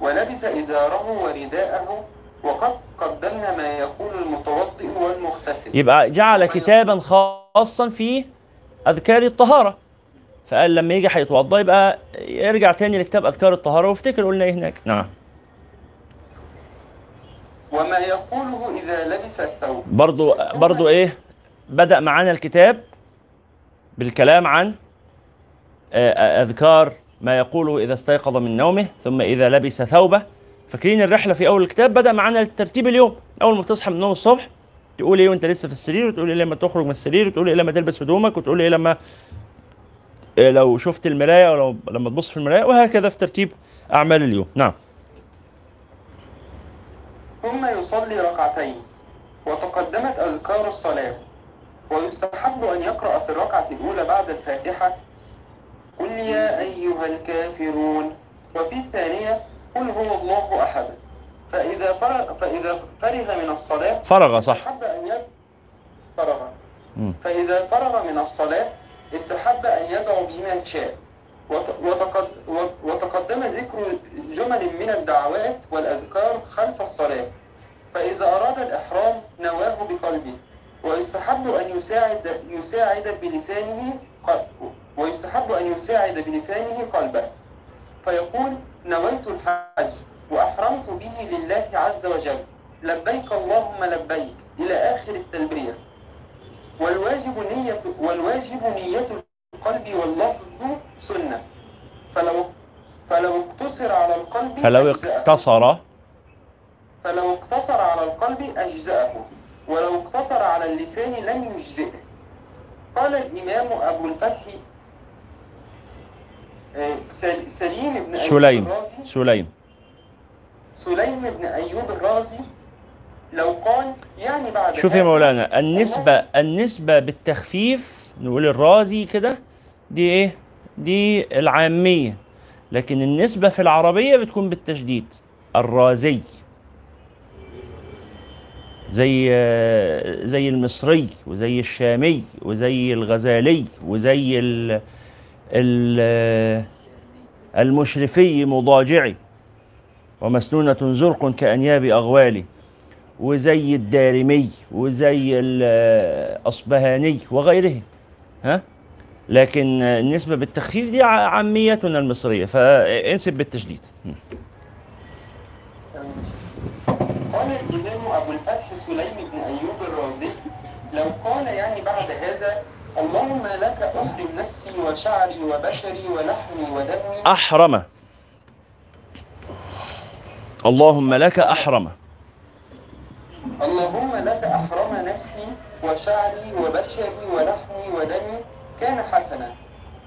Speaker 7: ولبس إزاره ورداءه. وقد قدمنا ما يقول المتوضئ والمغتسل.
Speaker 1: يبقى جعل كتابا خاصا في أذكار الطهارة. فقال لما يجي هيتوضا يبقى يرجع تاني لكتاب أذكار الطهارة وافتكر قلنا إيه هناك. نعم.
Speaker 7: وما يقوله إذا لبس الثوب.
Speaker 1: برضو برضو إيه؟ بدأ معانا الكتاب بالكلام عن آه، أذكار ما يقوله إذا استيقظ من نومه ثم إذا لبس ثوبه. فاكرين الرحلة في أول الكتاب؟ بدأ معانا ترتيب اليوم. أول ما تصحى من النوم الصبح تقول إيه وأنت لسه في السرير وتقول إيه لما تخرج من السرير وتقول إيه لما تلبس هدومك وتقول إيه لما إيه لو شفت المراية ولو لما تبص في المراية وهكذا في ترتيب أعمال اليوم. نعم.
Speaker 7: ثم يصلي ركعتين وتقدمت أذكار الصلاة ويستحب أن يقرأ في الركعة الأولى بعد الفاتحة قل يا أيها الكافرون وفي الثانية قل هو الله أحد. فإذا فرغ, فإذا فرغ من الصلاة
Speaker 1: فرغ صح.
Speaker 7: استحب أن. فرغ. فإذا فرغ من الصلاة استحب أن يدعو بما شاء. وت- وتقد... وت- وتقدم ذكر جمل من الدعوات والأذكار خلف الصلاة. فإذا أراد الإحرام نواه بقلبه. ويستحب أن يساعد يساعد بلسانه ويستحب أن يساعد بلسانه قلبه. فيقول نويت الحج. وأحرمت به لله عز وجل. لبيك اللهم لبيك. إلى آخر التلبية. والواجب نية والواجب نية القلب واللفظ سنة. فلو فلو اقتصر على القلب
Speaker 1: فلو. اقتصر
Speaker 7: فلو اقتصر على القلب أجزأه. ولو اقتصر على اللسان لم يجزئه. قال الإمام أبو الفتح آه، سل- سليم بن
Speaker 1: سليم. سليم.
Speaker 7: سليم بن أيوب الرازي لو قال يعني بعد
Speaker 1: شوف يا مولانا النسبة النسبة بالتخفيف نقول الرازي كده دي إيه؟ دي العامية. لكن النسبة في العربية بتكون بالتشديد الرازي. زي زي المصري وزي الشامي وزي الغزالي وزي ال ال المشرفي مضاجعي. ومسنونة زرق كأنياب أغوالي وزي الدارمي وزي الأصبهاني وغيرهم ها؟ لكن النسبة بالتخفيف دي عاميتنا المصرية فانسب بالتشديد
Speaker 7: قال الإمام أبو الفتح سليم بن أيوب الرازي لو قال يعني بعد هذا اللهم لك أحرم نفسي وشعري وبشري ولحمي ودمي
Speaker 1: أحرم. اللهم لك أحرم.
Speaker 7: اللهم لك أحرم نفسي وشعري وبشري ولحمي ودمي كان حسنا.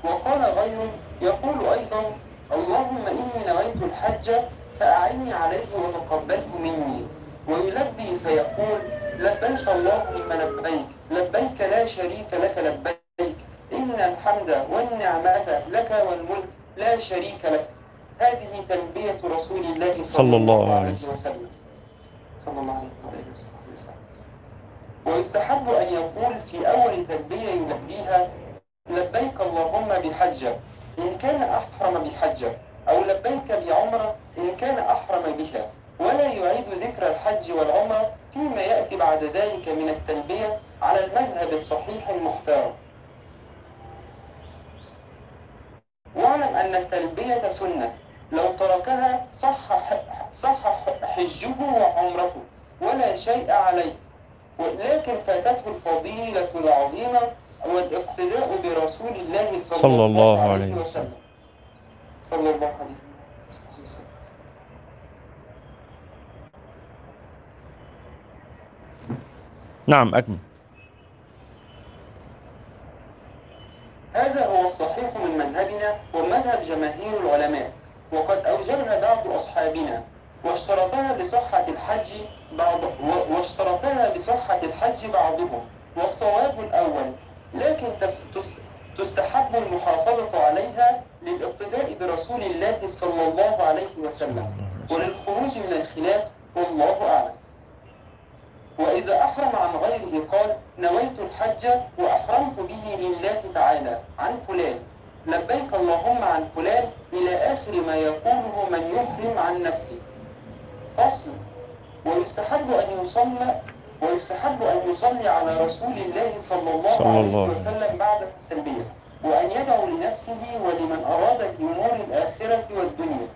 Speaker 7: وقال غيره يقول أيضا اللهم إني نويت الحج فأعني عليه وتقبله مني. ويلبي فيقول لبيك اللهم لبيك لبيك لا شريك لك لبيك. إن الحمد والنعمة لك والملك لا شريك لك. هذه تلبية رسول الله
Speaker 1: صلى الله عليه
Speaker 7: وسلم. صلى الله عليه وسلم. ويستحب أن يقول في أول تلبية يلبيها لبيك اللهم بحجة إن كان أحرم بحجة أو لبيك بعمرة إن كان أحرم بها. ولا يعيد ذكر الحج والعمرة فيما يأتي بعد ذلك من التلبية على المذهب الصحيح المختار. واعلم أن التلبية سنة. لو تركها صح صح حجه وعمرته ولا شيء عليه. ولكن فاتته الفضيلة العظيمة والاقتداء برسول الله صلى,
Speaker 1: صلى الله عليه
Speaker 7: وسلم. صلى الله عليه وسلم.
Speaker 1: نعم أكمل.
Speaker 7: هذا هو الصحيح من مذهبنا ومذهب جماهير العلماء. وقد أوجبها بعض أصحابنا واشترطها بصحة الحج بعض واشترطها بصحة الحج بعضهم والصواب الأول لكن تس تس تستحب المحافظة عليها للإقتداء برسول الله صلى الله عليه وسلم. وللخروج من الخلاف والله أعلم. وإذا أحرم عن غيره قال نويت الحج وأحرمت به لله تعالى عن فلان. لبيك اللهم عن فلان إلى آخر ما يقوله من يحرم عن نفسه. فصل. ويستحب أن يصلى ويستحب أن يصلي على رسول الله صلى الله
Speaker 1: صلى
Speaker 7: عليه
Speaker 1: الله عليه
Speaker 7: وسلم بعد التلبية وأن يدعو لنفسه ولمن أراد بأمور الآخرة والدنيا.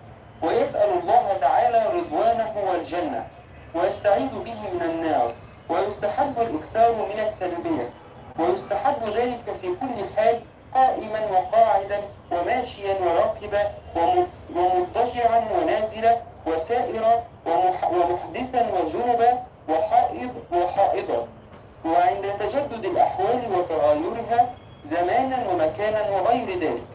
Speaker 7: ويسأل الله تعالى رضوانه والجنة. ويستعيذ به من النار. ويستحب الإكثار من التلبية. ويستحب ذلك في كل حال قائما وقاعدا وماشيا وراكبا وم- ومضطجعا ونازلا وسائرا ومح- ومحدثا وجنبا وحائض وحائضا. وعند تجدد الأحوال وتغيرها زمانا ومكانا وغير ذلك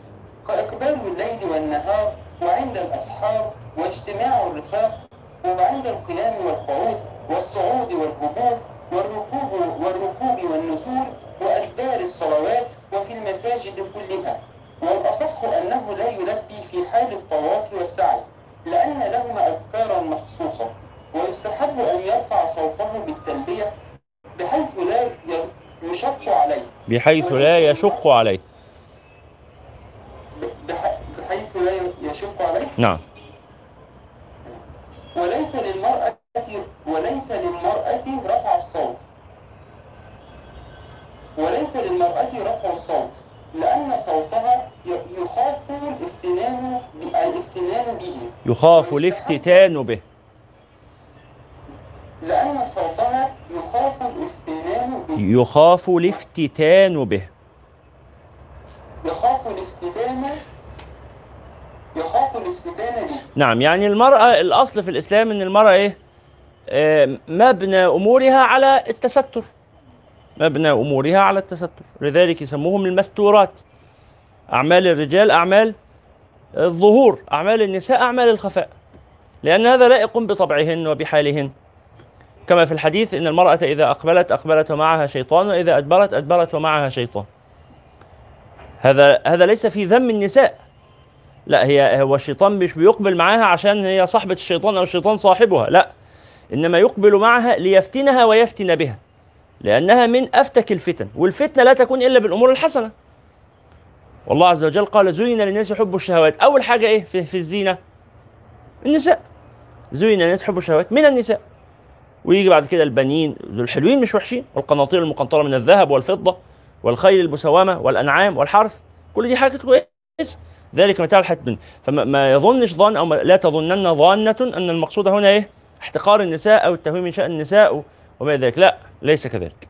Speaker 7: كإقبال الليل والنهار وعند الأسحار واجتماع الرفاق وعند القيام والقعود والصعود والهبوط والركوب والركوب والنزول وأدبار الصلوات وفي المساجد كلها والأصح أنه لا يلبي في حال الطواف والسعي لأن لهما أذكارا مخصوصة ويستحب أن يرفع صوته بالتلبية بحيث لا يشق عليه.
Speaker 1: بحيث لا يشق عليه.
Speaker 7: بح- بحيث لا يشق عليه؟
Speaker 1: نعم.
Speaker 7: وليس للمرأة وليس للمرأة رفع الصوت. وليس للمرأة رفع الصوت لأن صوتها يخاف الافتنان الافتنان به.
Speaker 1: يخاف الافتتان به.
Speaker 7: لأن صوتها يخاف الافتنان به.
Speaker 1: يخاف الافتتان به.
Speaker 7: يخاف الافتتان يخاف الافتتان به.
Speaker 1: نعم يعني المرأة الأصل في الإسلام أن المرأة إيه؟ آه، مبنى أمورها على التستر. مبنى أمورها على التستر. لذلك يسموهم المستورات. أعمال الرجال أعمال الظهور أعمال النساء أعمال الخفاء. لأن هذا لائق بطبعهن وبحالهن. كما في الحديث إن المرأة إذا أقبلت أقبلت ومعها شيطان وإذا أدبرت أدبرت ومعها شيطان. هذا هذا ليس في ذم النساء. لا هي هو الشيطان مش بيقبل معاها عشان هي صاحبة الشيطان أو الشيطان صاحبها. لا إنما يقبل معها ليفتنها ويفتن بها. لأنها من أفتك الفتن والفتنة لا تكون إلا بالأمور الحسنة. والله عز وجل قال زين للناس حب الشهوات. أول حاجة إيه؟ في, في الزينة. النساء. زين للناس حب الشهوات من النساء. ويجي بعد كده البنين دول حلوين مش وحشين؟ والقناطير المقنطرة من الذهب والفضة والخيل المسومة والأنعام والحرث. كل دي حاجات كويسة. ذلك متاع الحياة فما ما يظنش ظن أو لا تظنن ظانة أن المقصود هنا إيه؟ احتقار النساء أو التهويل من شأن النساء. وما ذلك لا ليس كذلك.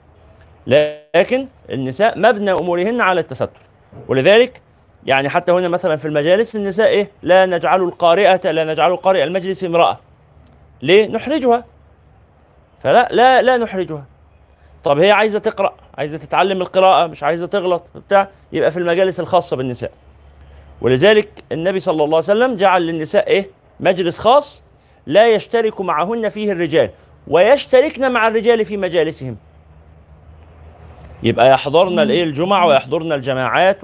Speaker 1: لكن النساء مبنى أمورهن على التستر. ولذلك يعني حتى هنا مثلا في المجالس النساء إيه؟ لا نجعل القارئة لا نجعل قارئ المجلس امرأة. ليه؟ نحرجها. فلا لا لا نحرجها. طب هي عايزة تقرأ عايزة تتعلم القراءة مش عايزة تغلط بتاع يبقى في المجالس الخاصة بالنساء. ولذلك النبي صلى الله عليه وسلم جعل للنساء إيه؟ مجلس خاص لا يشترك معهن فيه الرجال. ويشتركن مع الرجال في مجالسهم. يبقى يحضرن الإيه الجمع ويحضرن الجماعات.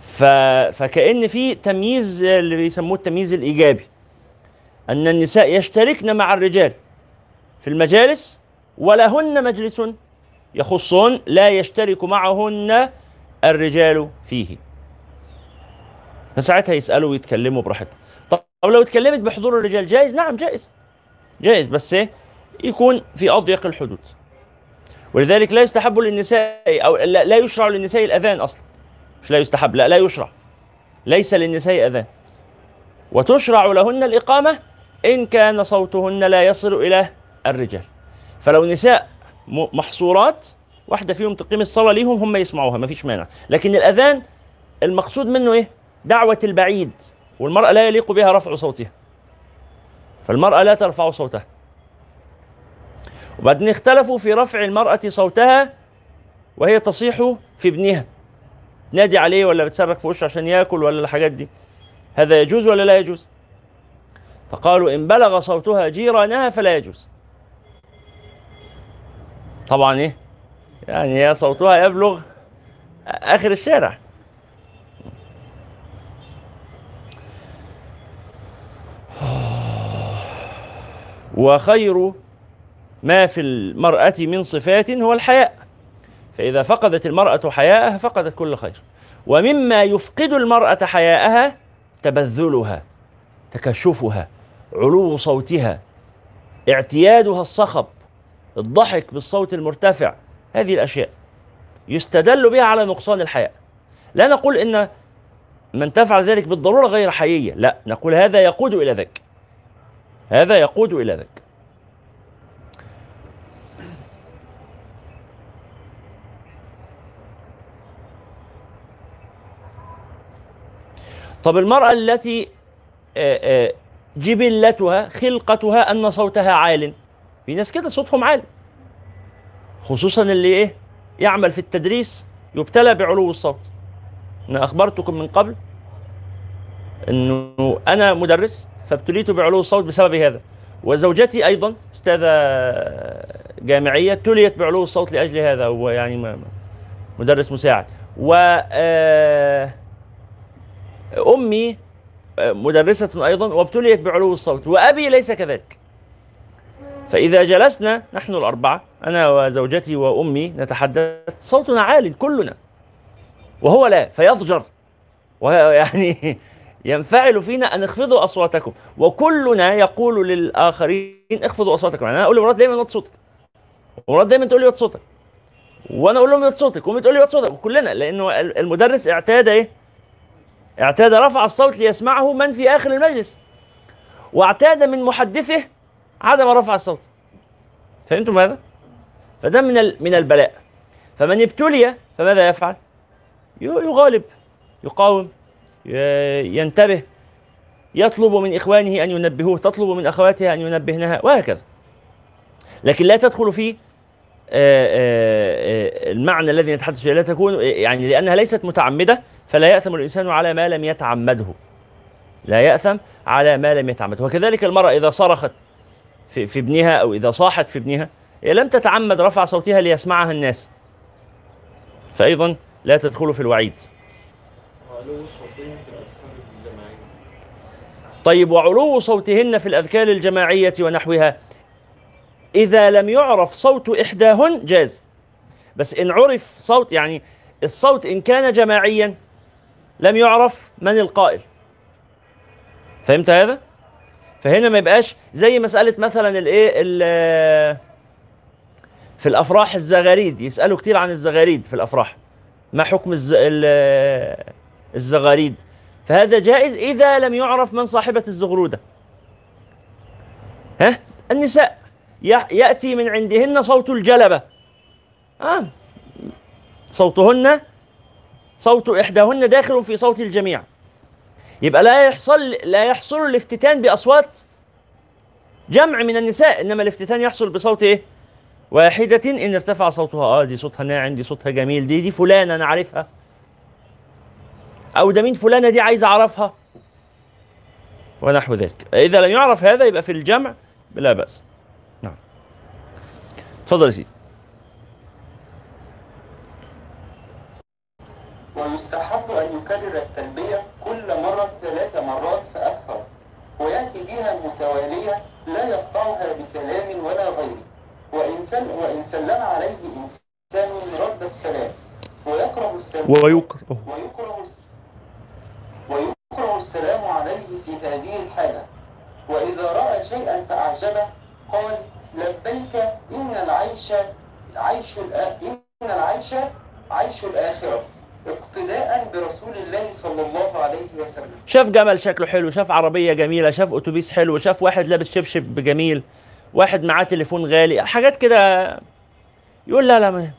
Speaker 1: ف... فكأن في تمييز اللي بيسموه التمييز الإيجابي. أن النساء يشتركن مع الرجال في المجالس ولهن مجلس يخصهن لا يشترك معهن الرجال فيه. فساعتها يسألوا ويتكلموا براحتهم. طب لو اتكلمت بحضور الرجال جائز؟ نعم جائز. جائز بس إيه؟ يكون في أضيق الحدود. ولذلك لا يستحب للنساء أو لا يشرع للنساء الأذان أصلا. مش لا يستحب لا لا يشرع. ليس للنساء أذان. وتشرع لهن الإقامة إن كان صوتهن لا يصل إلى الرجال. فلو نساء محصورات واحدة فيهم تقيم الصلاة ليهم هم يسمعوها ما فيش مانع. لكن الأذان المقصود منه إيه؟ دعوة البعيد والمرأة لا يليق بها رفع صوتها. فالمرأة لا ترفع صوتها. وبعدين اختلفوا في رفع المرأة صوتها وهي تصيح في ابنها. نادي عليه ولا بتصرخ في وشه عشان ياكل ولا الحاجات دي. هذا يجوز ولا لا يجوز؟ فقالوا إن بلغ صوتها جيرانها فلا يجوز. طبعا إيه؟ يعني هي صوتها يبلغ آخر الشارع. وخير ما في المرأة من صفات هو الحياء. فإذا فقدت المرأة حياءها فقدت كل خير. ومما يفقد المرأة حياءها تبذلها تكشفها علو صوتها اعتيادها الصخب الضحك بالصوت المرتفع هذه الأشياء يستدل بها على نقصان الحياء. لا نقول إن من تفعل ذلك بالضرورة غير حيية لا نقول هذا يقود إلى ذاك هذا يقود إلى ذاك طب المرأة التي آه، آه، جبلتها خلقتها أن صوتها عال. في ناس كده صوتهم عالي خصوصا اللي إيه؟ يعمل في التدريس يبتلى بعلو الصوت. أنا أخبرتكم من قبل أنه أنا مدرس فابتليت بعلو الصوت بسبب هذا. وزوجتي أيضا أستاذة جامعية ابتليت بعلو الصوت لأجل هذا هو يعني مدرس مساعد. و آه، أمي مدرسة أيضا وابتليت بعلو الصوت وأبي ليس كذلك. فإذا جلسنا نحن الأربعة أنا وزوجتي وأمي نتحدث صوتنا عال كلنا وهو لا فيضجر. ويعني ينفعل فينا أن اخفضوا أصواتكم. وكلنا يقول للآخرين اخفضوا أصواتكم. يعني أنا أقول لمرات دايما وطي صوتك. ومرات دايما تقول لي وطي صوتك. وأنا أقول لهم وطي صوتك. وأمي تقول لي وطي صوتك. وكلنا لأنه المدرس اعتاد إيه؟ اعتاد رفع الصوت ليسمعه من في آخر المجلس. واعتاد من محدثه عدم رفع الصوت. فهمتم هذا؟ فده من من البلاء. فمن ابتلي فماذا يفعل؟ يغالب. يقاوم. ينتبه يطلب من إخوانه أن ينبهوه تطلب من أخواتها أن ينبهنها وهكذا. لكن لا تدخل في آه، آه، آه، المعنى الذي نتحدث فيه لا تكون يعني لأنها ليست متعمدة فلا يأثم الإنسان على ما لم يتعمده. لا يأثم على ما لم يتعمده. وكذلك المرأة إذا صرخت في, في ابنها أو إذا صاحت في ابنها لم تتعمد رفع صوتها ليسمعها الناس. فأيضا لا تدخل في الوعيد. طيب وعلو صوتهن في الأذكار الجماعية ونحوها إذا لم يعرف صوت إحداهن جاز. بس إن عرف صوت يعني الصوت إن كان جماعيا لم يعرف من القائل. فهمت هذا؟ فهنا ما يبقاش زي مسألة مثلا الإيه ال- في الأفراح الزغاريد. يسألوا كتير عن الزغاريد في الأفراح. ما حكم الز... ال- الزغاريد. فهذا جائز إذا لم يعرف من صاحبة الزغرودة. ها؟ النساء. يأتي من عندهن صوت الجلبة. آه. صوتهن صوت إحداهن داخل في صوت الجميع. يبقى لا يحصل لا يحصل الافتتان بأصوات جمع من النساء إنما الافتتان يحصل بصوت إيه؟ واحدة إن ارتفع صوتها. آه دي صوتها ناعم دي صوتها جميل دي دي فلانة أنا عارفها أو ده مين فلانة دي عايز أعرفها؟ ونحو ذلك. إذا لم يعرف هذا يبقى في الجمع لا بأس. نعم. تفضل يا سيدي.
Speaker 7: ويستحب أن يكرر التلبية كل مرة ثلاث مرات فأكثر ويأتي بها متوالية لا يقطعها بكلام ولا غيره وإن, سل وإن سلم عليه إنسان رد السلام. ويكره السلام
Speaker 1: ويكره.
Speaker 7: ويكره السلام عليه في هذه الحالة. وإذا رأى شيئا تعجبه قال لبيك إن العيش عيش إن العيش عيش الآخرة. اقتداء برسول الله صلى الله عليه وسلم.
Speaker 1: شاف جمل شكله حلو شاف عربية جميلة شاف أتوبيس حلو شاف واحد لابس شبشب جميل واحد معاه تليفون غالي حاجات كده. يقول لا لا ما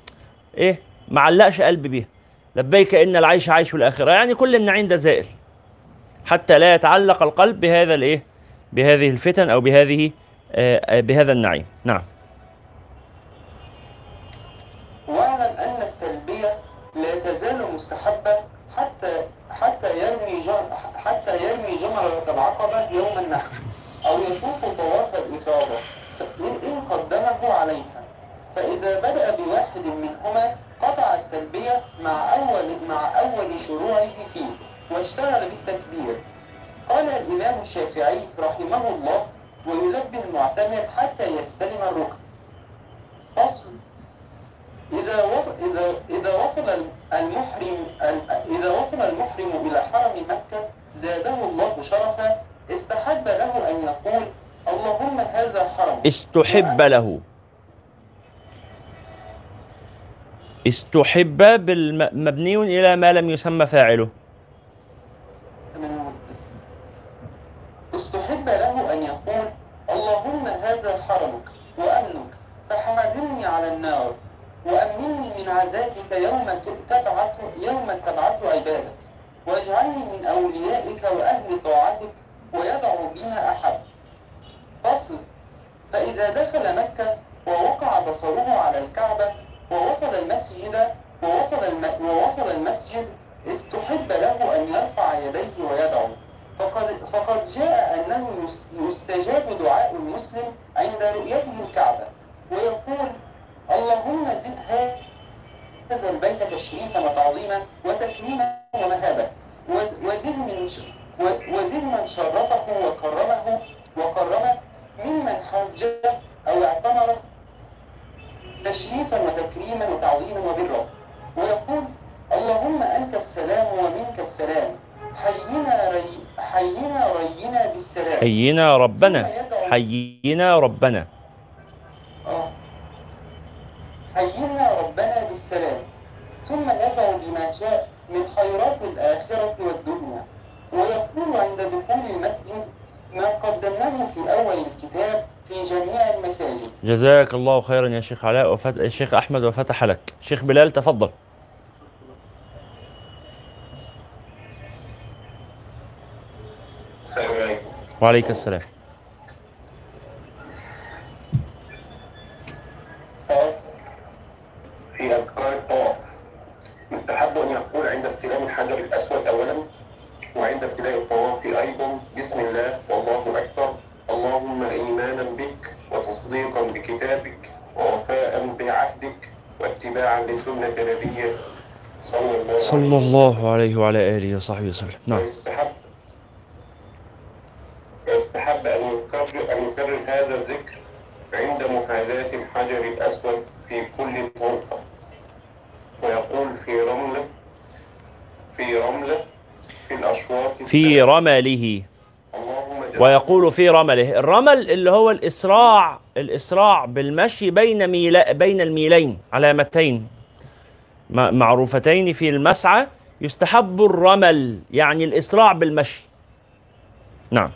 Speaker 1: إيه معلقش قلبي بيها. لبيك إن العيش عيش الآخرة. يعني كل النعيم ده زائل حتى لا يتعلق القلب بهذا الإيه؟ بهذه الفتن أو بهذه آه آه، بهذا النعيم. نعم.
Speaker 7: واعلم أن التلبية لا تزال مستحبة حتى حتى يرمي حتى يرمي جمرة العقبة يوم النحر أو يطوف طواف الإفاضة فإن إن قدمه عليها. فإذا بدأ بواحد منهما قطع التلبية مع أول مع أول شروعه فيه. واشتغل بالتكبير. قال الإمام الشافعي رحمه الله ويلبي المعتمر حتى يستلم الركن. فصل. إذا وصل إذا إذا وصل المحرم إذا وصل المحرم إلى حرم مكة زاده الله شرفا استحب له أن يقول اللهم هذا حرم.
Speaker 1: استحب له. استحب بالم- مبني إلى ما لم يسمى فاعله
Speaker 7: استحب له أن يقول اللهم هذا حرمك وأمنك فحرمني على النار. وأمني من عذابك يوم تبعث يوم تبعث عبادك. واجعلني من أوليائك وأهل طاعتك ويدعو بما أحب فصل فإذا دخل مكة ووقع بصره على الكعبة ووصل المسجد ووصل الم... ووصل المسجد استحب له أن يرفع يديه ويدعو. فقد فقد جاء أنه يس- يستجاب دعاء المسلم عند رؤيته الكعبة. ويقول اللهم زد هذا البيت تشريفا وتعظيما وتكريما ومهابة. وز- وزد من وزد من شرفه وكرمه وكرمه ممن حج أو اعتمر تشريفا وتكريما وتعظيما وبرا ويقول اللهم أنت السلام ومنك السلام. حينا ري حينا رينا بالسلام.
Speaker 1: حينا ربنا. حينا ربنا.
Speaker 7: آه. حينا ربنا بالسلام ثم يدعو بما شاء من خيرات الآخرة والدنيا ويقول عند دخول المسجد ما قدمناه في أول الكتاب في جميع المساجد.
Speaker 1: جزاك الله خيرا يا شيخ علاء وفت... الشيخ أحمد وفتح لك. شيخ بلال تفضل.
Speaker 7: السلام عليكم.
Speaker 1: وعليك السلام.
Speaker 8: عليه
Speaker 1: وعلى آله وصحبه وسلم. نعم.
Speaker 8: ويستحب ويستحب أن يكرر أن يكرر هذا الذكر عند محاذاة الحجر الأسود في كل غرفة ويقول في رملة في رملة في الأشواط
Speaker 1: في رمله. ويقول في رمله. الرمل اللي هو الإسراع الإسراع بالمشي بين ميلا بين الميلين علامتين. معروفتين في المسعى يستحب الرمل يعني الإسراع بالمشي. نعم.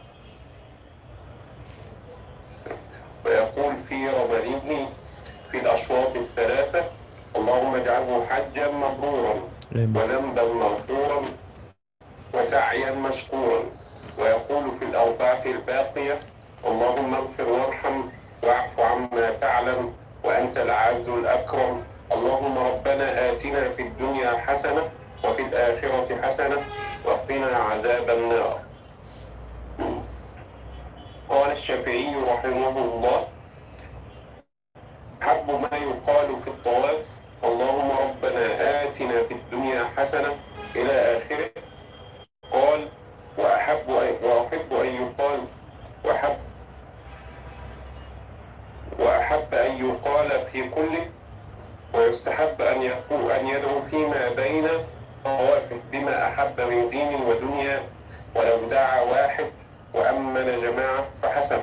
Speaker 8: ويقول في رمله في الأشواط الثلاثة اللهم اجعله حجا مبرورا وذنبا مغفورا وسعيا مشكورا. ويقول في الأربعة الباقية اللهم اغفر وارحم واعف عما تعلم وأنت العز الأكرم. اللهم ربنا آتنا في الدنيا حسنة وفي الآخرة حسنة وقنا عذاب النار. قال الشافعي رحمه الله حب ما يقال في الطواف اللهم ربنا آتنا في الدنيا حسنة إلى آخره. قال وأحب أن وأحب أن يقال وأحب وأحب أن يقال في كله ويستحب أن يقول أن يدعو فيما بين طوافه بما أحب من دين ودنيا ولو دعا واحد وأمن جماعة فحسن.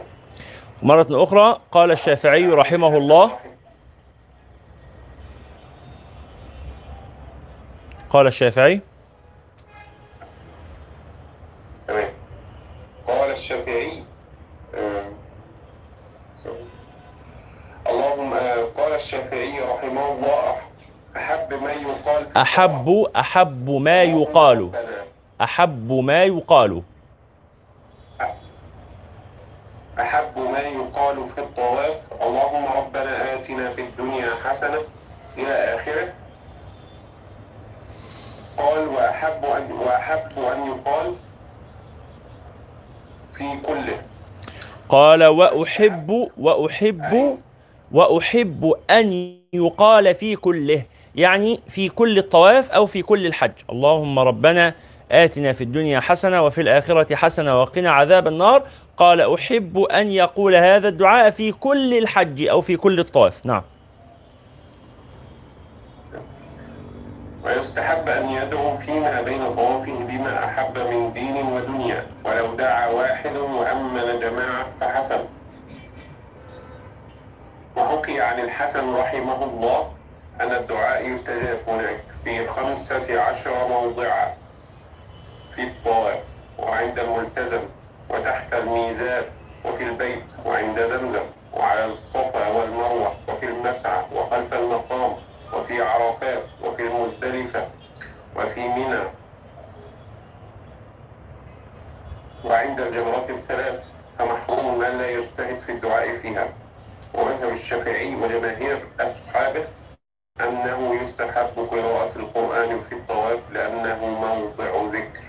Speaker 1: مرة أخرى قال الشافعي رحمه الله قال الشافعي
Speaker 8: تمام. قال الشافعي آه، اللهم آه، قال الشافعي رحمه الله أحب ما يقال
Speaker 1: أحب أحب ما يقال. أحب ما يقال.
Speaker 8: أحب ما يقال في الطواف. اللهم ربنا آتنا في الدنيا حسنة إلى آخره. قال وأحب أن وأحب أن يقال في كله.
Speaker 1: قال وأحب وأحب وأحب أن يقال في كله. يعني في كل الطواف أو في كل الحج. اللهم ربنا آتنا في الدنيا حسنة وفي الآخرة حسنة وقنا عذاب النار. قال أحب أن يقول هذا الدعاء في كل الحج أو في كل الطواف. نعم.
Speaker 8: ويستحب أن يدعو فيما بين طوافه بما أحب من دين ودنيا. ولو دعا واحد وأمن جماعة فحسن. وحكي عن الحسن رحمه الله. أن الدعاء يستجاب هناك في خمسة عشر موضعا في الطواف وعند الملتزم وتحت الميزان وفي البيت وعند زمزم وعلى الصفا والمروة وفي المسعى وخلف المقام وفي عرفات وفي المزدلفة وفي منى وعند الجمرات الثلاث فمحروم من لا يجتهد في الدعاء فيها. ومذهب الشافعي وجماهير أصحابه أنه يستحب قراءة القرآن في الطواف لأنه موضع ذكر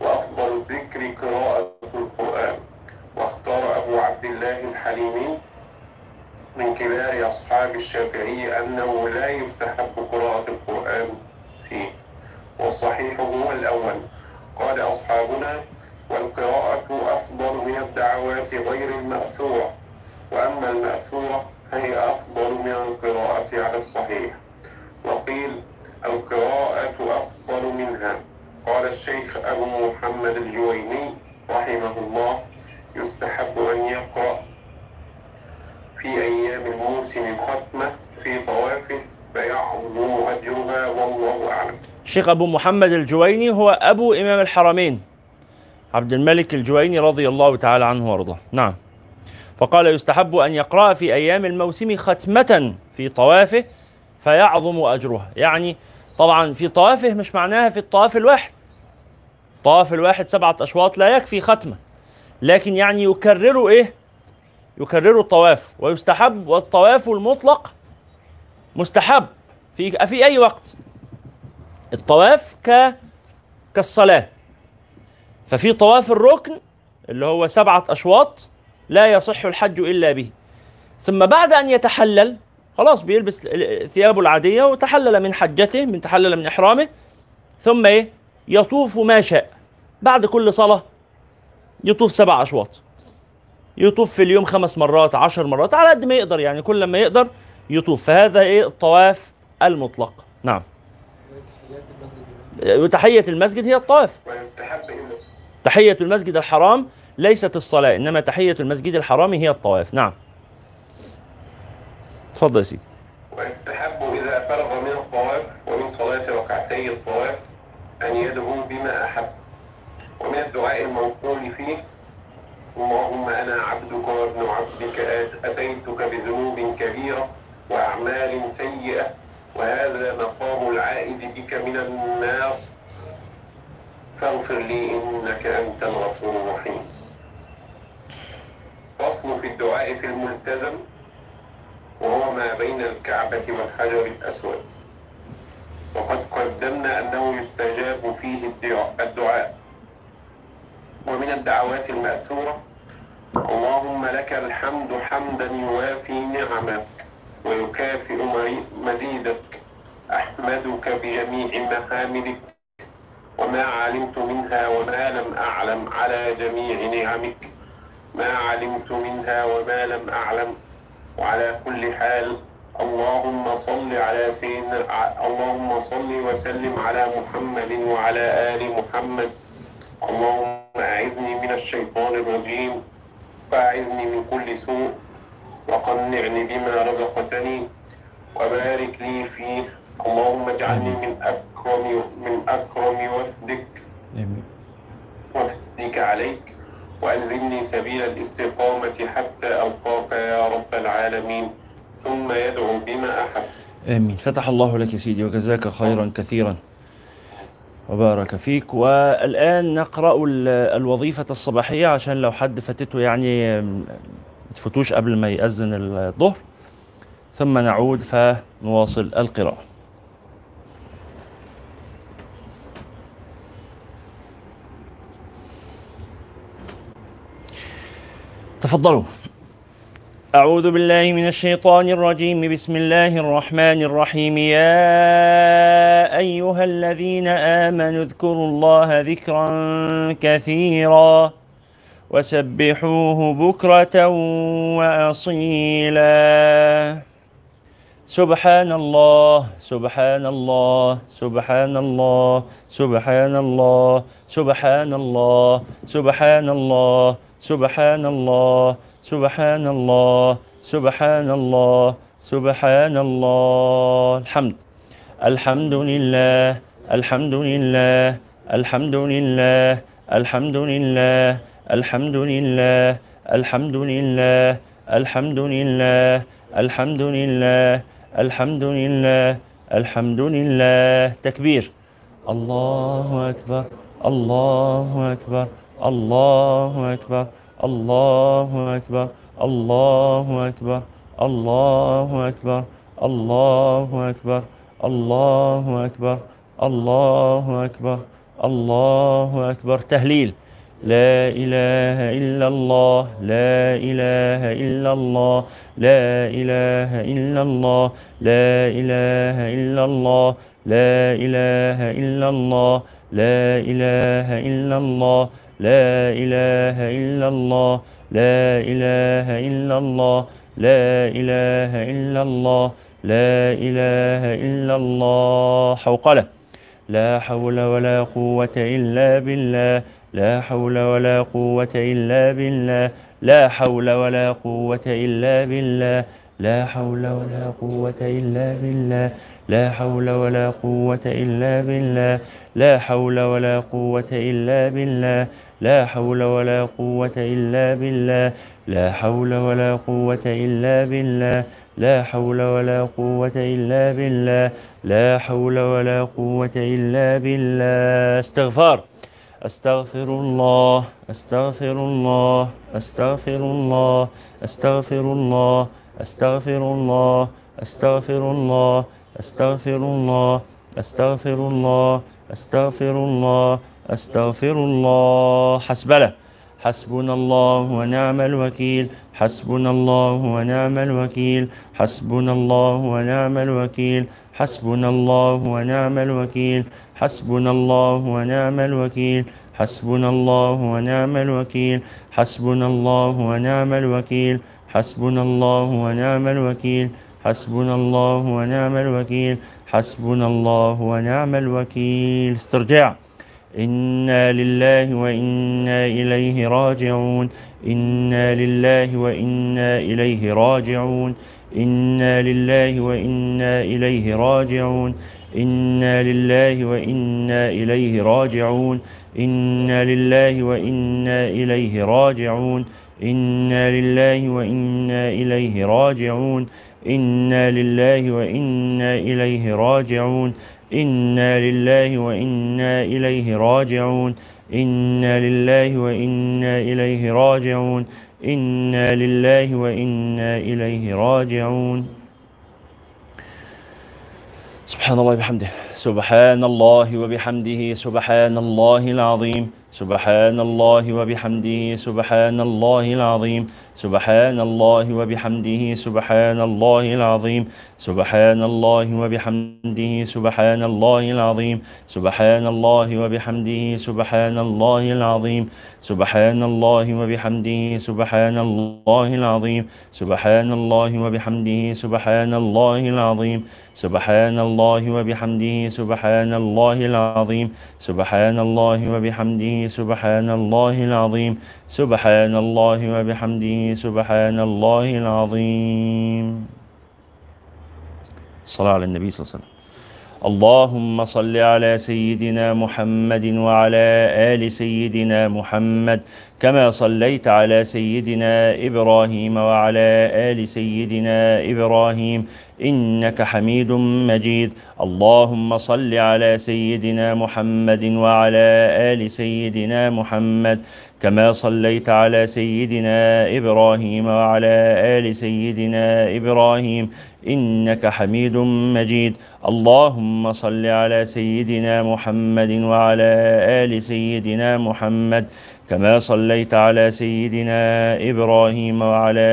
Speaker 8: وأفضل الذكر قراءة القرآن. واختار أبو عبد الله الحليمي من كبار أصحاب الشافعي أنه لا يستحب قراءة القرآن فيه. والصحيح هو الأول. قال أصحابنا والقراءة أفضل من الدعوات غير المأثورة. وأما المأثورة فهي أفضل من القراءة على الصحيح. وقيل القراءة أفضل منها. قال الشيخ أبو محمد الجويني رحمه الله يستحب أن يقرأ في أيام الموسم ختمة في طوافه فيعظم أجرها والله أعلم.
Speaker 1: الشيخ أبو محمد الجويني هو أبو إمام الحرمين. عبد الملك الجويني رضي الله تعالى عنه وأرضاه. نعم. فقال يستحب أن يقرأ في أيام الموسم ختمة في طوافه فيعظم أجرها. يعني طبعا في طوافه مش معناها في الطواف الواحد. طواف الواحد سبعة أشواط لا يكفي ختمة. لكن يعني يكرروا إيه؟ يكرروا الطواف. ويستحب والطواف المطلق مستحب في في أي وقت. الطواف ك كالصلاة. ففي طواف الركن اللي هو سبعة أشواط لا يصح الحج إلا به. ثم بعد أن يتحلل خلاص بيلبس ثيابه العادية وتحلل من حجته من تحلل من إحرامه ثم إيه؟ يطوف ما شاء. بعد كل صلاة يطوف سبع أشواط. يطوف في اليوم خمس مرات عشر مرات على قد ما يقدر يعني كل ما يقدر يطوف. فهذا إيه؟ الطواف المطلق. نعم. وتحية المسجد هي الطواف. تحية المسجد الحرام ليست الصلاة إنما تحية المسجد الحرام هي الطواف. نعم. تفضل يا سيدي.
Speaker 8: ويستحب إذا فرغ من الطواف ومن صلاة ركعتي الطواف أن يدعو بما أحب. ومن الدعاء المنقول فيه اللهم أنا عبدك وابن عبدك أتيتك بذنوب كبيرة وأعمال سيئة وهذا مقام العائد بك من النار. فاغفر لي إنك أنت الغفور الرحيم. فصل في الدعاء في الملتزم وهو ما بين الكعبة والحجر الأسود. وقد قدمنا أنه يستجاب فيه الدعاء- ومن الدعوات المأثورة اللهم لك الحمد حمدا يوافي نعمك ويكافئ مزيدك. أحمدك بجميع محامدك وما علمت منها وما لم أعلم على جميع نعمك. ما علمت منها وما لم أعلم. وعلى كل حال اللهم صل على سيدنا اللهم صل وسلم على محمد وعلى آل محمد. اللهم أعذني من الشيطان الرجيم. وأعذني من كل سوء. وقنعني بما رزقتني. وبارك لي فيه. اللهم اجعلني من أكرم من أكرم وفدك. وفدك عليك. وألزمني سبيل الاستقامة حتى ألقاك يا رب العالمين ثم يدعو بما أحب.
Speaker 1: آمين. فتح الله لك يا سيدي وجزاك خيرا كثيرا. وبارك فيك. والآن نقرأ ال- الوظيفة الصباحية عشان لو حد فاتته يعني تفوتوش قبل ما يأذن الظهر. ثم نعود فنواصل القراءة. تفضلوا. أعوذ بالله من الشيطان الرجيم. بسم الله الرحمن الرحيم. يا أيها الذين آمنوا اذكروا الله ذكرا كثيرا وسبحوه بكرة وأصيلا. سبحان الله سبحان الله سبحان الله سبحان الله سبحان الله سبحان الله سبحان الله سبحان الله سبحان الله سبحان الله الحمد. الحمد لله الحمد لله الحمد لله الحمد لله الحمد لله الحمد لله الحمد لله الحمد لله الحمد لله الحمد لله تكبير. الله أكبر الله أكبر. الله أكبر الله أكبر الله أكبر الله أكبر الله أكبر الله أكبر الله أكبر الله أكبر. تهليل. لا إله إلا الله لا إله إلا الله لا إله إلا الله لا إله إلا الله لا إله إلا الله لا إله إلا الله لا إله إلا الله لا إله إلا الله لا إله إلا الله لا إله إلا الله. حوقلة لا حول ولا قوة إلا بالله لا حول ولا قوة إلا بالله لا حول ولا قوة إلا بالله لا حول ولا قوة إلا بالله. لا حول ولا قوة إلا بالله. لا حول ولا قوة إلا بالله. لا حول ولا قوة إلا بالله. لا حول ولا قوة إلا بالله. لا حول ولا قوة إلا بالله. لا حول ولا قوة إلا بالله. استغفار. أستغفر الله. أستغفر الله. أستغفر الله. أستغفر الله. أستغفر الله أستغفر الله أستغفر الله أستغفر الله أستغفر الله أستغفر الله. حسبلة حسبنا الله ونعم الوكيل. حسبنا الله ونعم الوكيل. حسبنا الله ونعم الوكيل. حسبنا الله ونعم الوكيل. حسبنا الله ونعم الوكيل. حسبنا الله ونعم الوكيل. حسبنا الله ونعم الوكيل. حسبنا الله ونعم الوكيل. حسبنا الله ونعم الوكيل. حسبنا الله ونعم الوكيل. استرجاع إنا لله وإنا إليه راجعون. إنا لله وإنا إليه راجعون. إنا لله وإنا إليه راجعون. إنا لله وإنا إليه راجعون. إنا لله وإنا إليه راجعون. إنا لله وإنا إليه راجعون إنا لله وإنا إليه راجعون إنا لله وإنا إليه راجعون إنا لله وإنا إليه راجعون إنا لله وإنا إليه راجعون سبحان الله بحمده سبحان الله وبحمده سبحان الله العظيم سبحان الله وبحمده سبحان الله العظيم. سبحان الله وبحمده سبحان الله العظيم. سبحان الله وبحمده سبحان الله العظيم. سبحان الله وبحمده سبحان الله العظيم. سبحان الله وبحمده سبحان الله العظيم. سبحان الله وبحمده سبحان الله العظيم. سبحان الله وبحمده سبحان الله العظيم. سبحان الله وبحمده سبحان الله العظيم. سبحان الله وبحمده سبحان الله العظيم. الصلاة على النبي صلى الله عليه وسلم. اللهم صل على سيدنا محمد وعلى آل سيدنا محمد كما صليت على سيدنا إبراهيم وعلى آل سيدنا إبراهيم إنك حميد مجيد. اللهم صل على سيدنا محمد وعلى آل سيدنا محمد كما صليت على سيدنا إبراهيم وعلى آل سيدنا إبراهيم. إنك حميد مجيد. اللهم صل على سيدنا محمد وعلى آل سيدنا محمد كما صليت على سيدنا إبراهيم وعلى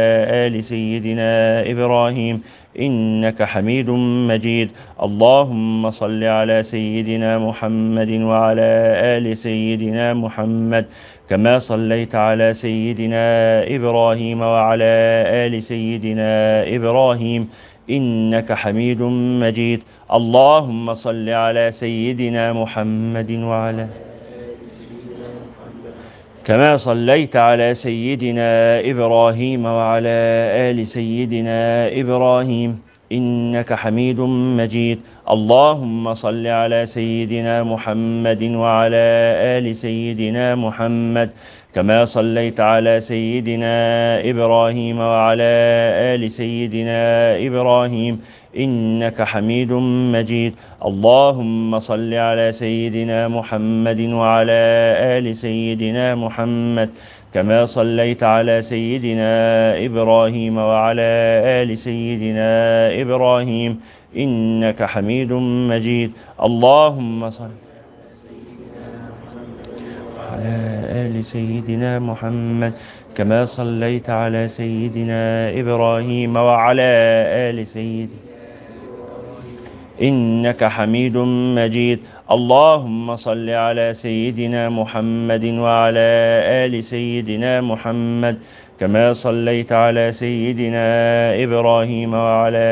Speaker 1: آل سيدنا إبراهيم إنك حميد مجيد. اللهم صل على سيدنا محمد وعلى آل سيدنا محمد كما صليت على سيدنا إبراهيم وعلى آل سيدنا إبراهيم إنك حميد مجيد. اللهم صل على سيدنا محمد وعلى كما صليت على سيدنا إبراهيم وعلى آل سيدنا إبراهيم. إنك حميد مجيد. اللهم صل على سيدنا محمد وعلى آل سيدنا محمد كما صليت على سيدنا إبراهيم وعلى آل سيدنا إبراهيم إنك حميد مجيد. اللهم صل على سيدنا محمد وعلى آل سيدنا محمد كما صليت على سيدنا إبراهيم وعلى آل سيدنا إبراهيم إنك حميد مجيد. اللهم صل على آل سيدنا محمد كما صليت على سيدنا إبراهيم وعلى آل سيدنا إنك حميد مجيد. اللهم صل على سيدنا محمد وعلى آل سيدنا محمد كما صليت على سيدنا إبراهيم وعلى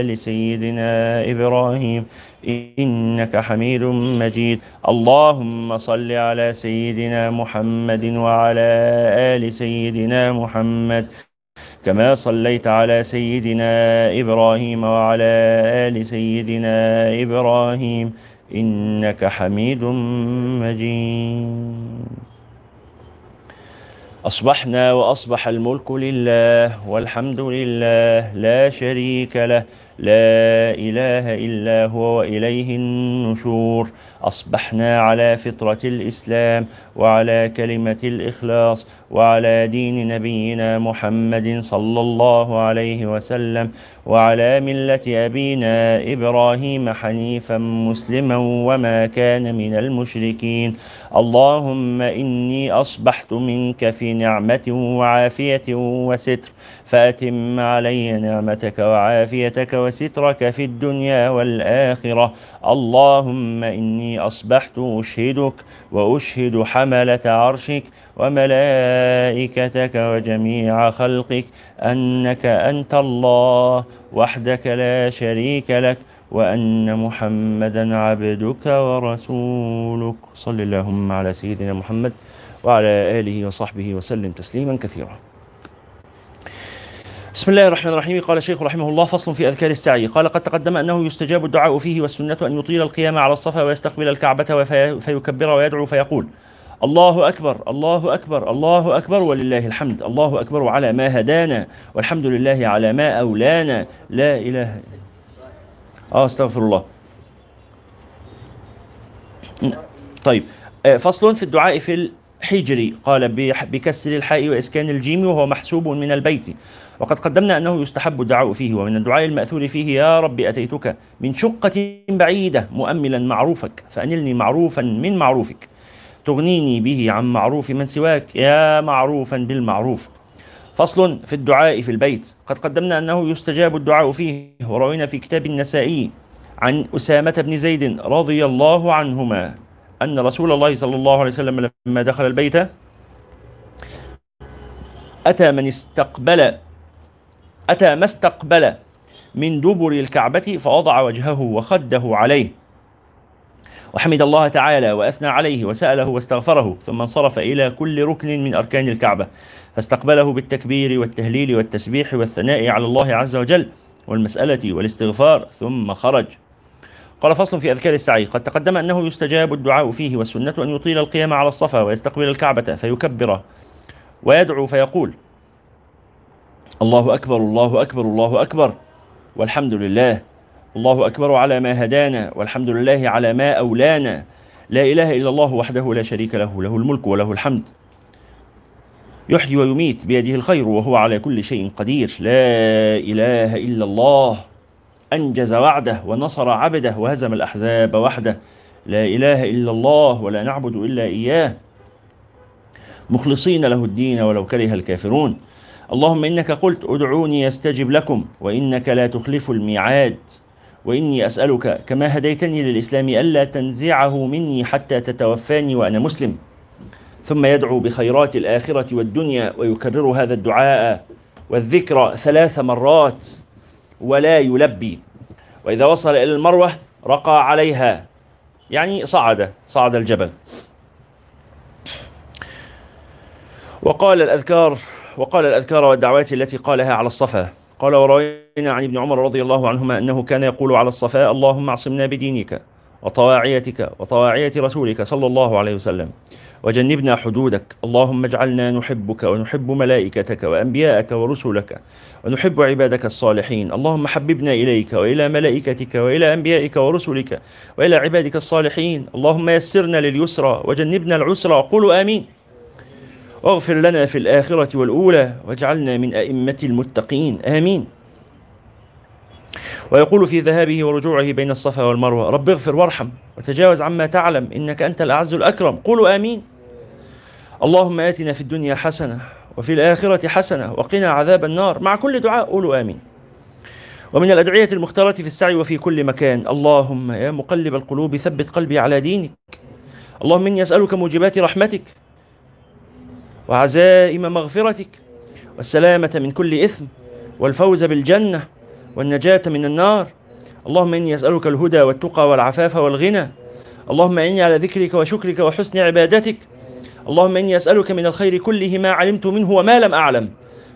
Speaker 1: آل سيدنا إبراهيم إنك حميد مجيد. اللهم صل على سيدنا محمد وعلى آل سيدنا محمد كما صليت على سيدنا إبراهيم وعلى آل سيدنا إبراهيم إنك حميد مجيد. أصبحنا وأصبح الملك لله والحمد لله لا شريك له. لا إله إلا هو وإليه النشور. أصبحنا على فطرة الإسلام وعلى كلمة الإخلاص وعلى دين نبينا محمد صلى الله عليه وسلم وعلى ملة أبينا إبراهيم حنيفا مسلما وما كان من المشركين. اللهم إني أصبحت منك في نعمة وعافية وستر. فأتم علي نعمتك وعافيتك وسترك في الدنيا والآخرة. اللهم إني أصبحت أشهدك وأشهد حملة عرشك وملائكتك وجميع خلقك أنك أنت الله وحدك لا شريك لك وأن محمدا عبدك ورسولك. صل اللهم على سيدنا محمد وعلى آله وصحبه وسلم تسليما كثيرا. بسم الله الرحمن الرحيم. قال الشيخ رحمه الله فصل في أذكار السعي. قال قد تقدم أنه يستجاب الدعاء فيه والسنة أن يطيل القيام على الصفا ويستقبل الكعبة فيكبر ويدعو فيقول الله أكبر الله أكبر الله أكبر ولله الحمد. الله أكبر على ما هدانا والحمد لله على ما أولانا. لا إله آه أستغفر الله. طيب. آه، فصل في الدعاء في الحجر. قال بكسر الحاء وإسكان الجيم وهو محسوب من البيت. وقد قدمنا أنه يستحب الدعاء فيه ومن الدعاء المأثور فيه يا رب أتيتك من شقة بعيدة مؤملا معروفك فأنلني معروفا من معروفك تغنيني به عن معروف من سواك يا معروفا بالمعروف. فصل في الدعاء في البيت. قد قدمنا أنه يستجاب الدعاء فيه وروينا في كتاب النسائي عن أسامة بن زيد رضي الله عنهما أن رسول الله صلى الله عليه وسلم لما دخل البيت أتى من استقبل أتى ما استقبل من دبر الكعبة فوضع وجهه وخده عليه. وحمد الله تعالى وأثنى عليه وسأله واستغفره ثم انصرف إلى كل ركن من أركان الكعبة فاستقبله بالتكبير والتهليل والتسبيح والثناء على الله عز وجل والمسألة والاستغفار ثم خرج. قال فصل في أذكار السعي قد تقدم أنه يستجاب الدعاء فيه والسنة أن يطيل القيام على الصفا ويستقبل الكعبة فيكبر ويدعو فيقول الله أكبر الله أكبر الله أكبر. والحمد لله. الله أكبر على ما هدانا والحمد لله على ما أولانا. لا إله إلا الله وحده لا شريك له له الملك وله الحمد. يحيي ويميت بيده الخير وهو على كل شيء قدير. لا إله إلا الله. أنجز وعده ونصر عبده وهزم الأحزاب وحده. لا إله إلا الله ولا نعبد إلا إياه. مخلصين له الدين ولو كره الكافرون. اللهم إنك قلت ادعوني يستجب لكم وإنك لا تخلف الميعاد. وإني أسألك كما هديتني للإسلام ألا تنزعه مني حتى تتوفاني وأنا مسلم. ثم يدعو بخيرات الآخرة والدنيا ويكرر هذا الدعاء والذكر ثلاث مرات ولا يلبي. وإذا وصل إلى المروة رقى عليها يعني صعد صعد الجبل. وقال الأذكار وقال الأذكار والدعوات التي قالها على الصفا. قال وروينا عن ابن عمر رضي الله عنهما أنه كان يقول على الصفا اللهم اعصمنا بدينك وطواعيتك وطواعية رسولك صلى الله عليه وسلم وجنبنا حدودك. اللهم اجعلنا نحبك ونحب ملائكتك وأنبياءك ورسلك ونحب عبادك الصالحين. اللهم حببنا إليك وإلى ملائكتك وإلى أنبيائك ورسلك وإلى عبادك الصالحين. اللهم يسرنا لليسرى وجنبنا العسرى. قولوا آمين. واغفر لنا في الآخرة والأولى واجعلنا من أئمة المتقين. آمين. ويقول في ذهابه ورجوعه بين الصفا والمروة رب اغفر وارحم وتجاوز عما تعلم إنك أنت الأعز الأكرم. قولوا آمين. اللهم آتنا في الدنيا حسنة وفي الآخرة حسنة وقنا عذاب النار. مع كل دعاء قولوا آمين. ومن الأدعية المختارة في السعي وفي كل مكان اللهم يا مقلب القلوب ثبت قلبي على دينك. اللهم إني أسألك موجبات رحمتك وعزائم مغفرتك والسلامة من كل إثم والفوز بالجنة والنجاة من النار. اللهم إني أسألك الهدى والتقى والعفاف والغنى. اللهم إني على ذكرك وشكرك وحسن عبادتك. اللهم إني أسألك من الخير كله ما علمت منه وما لم أعلم.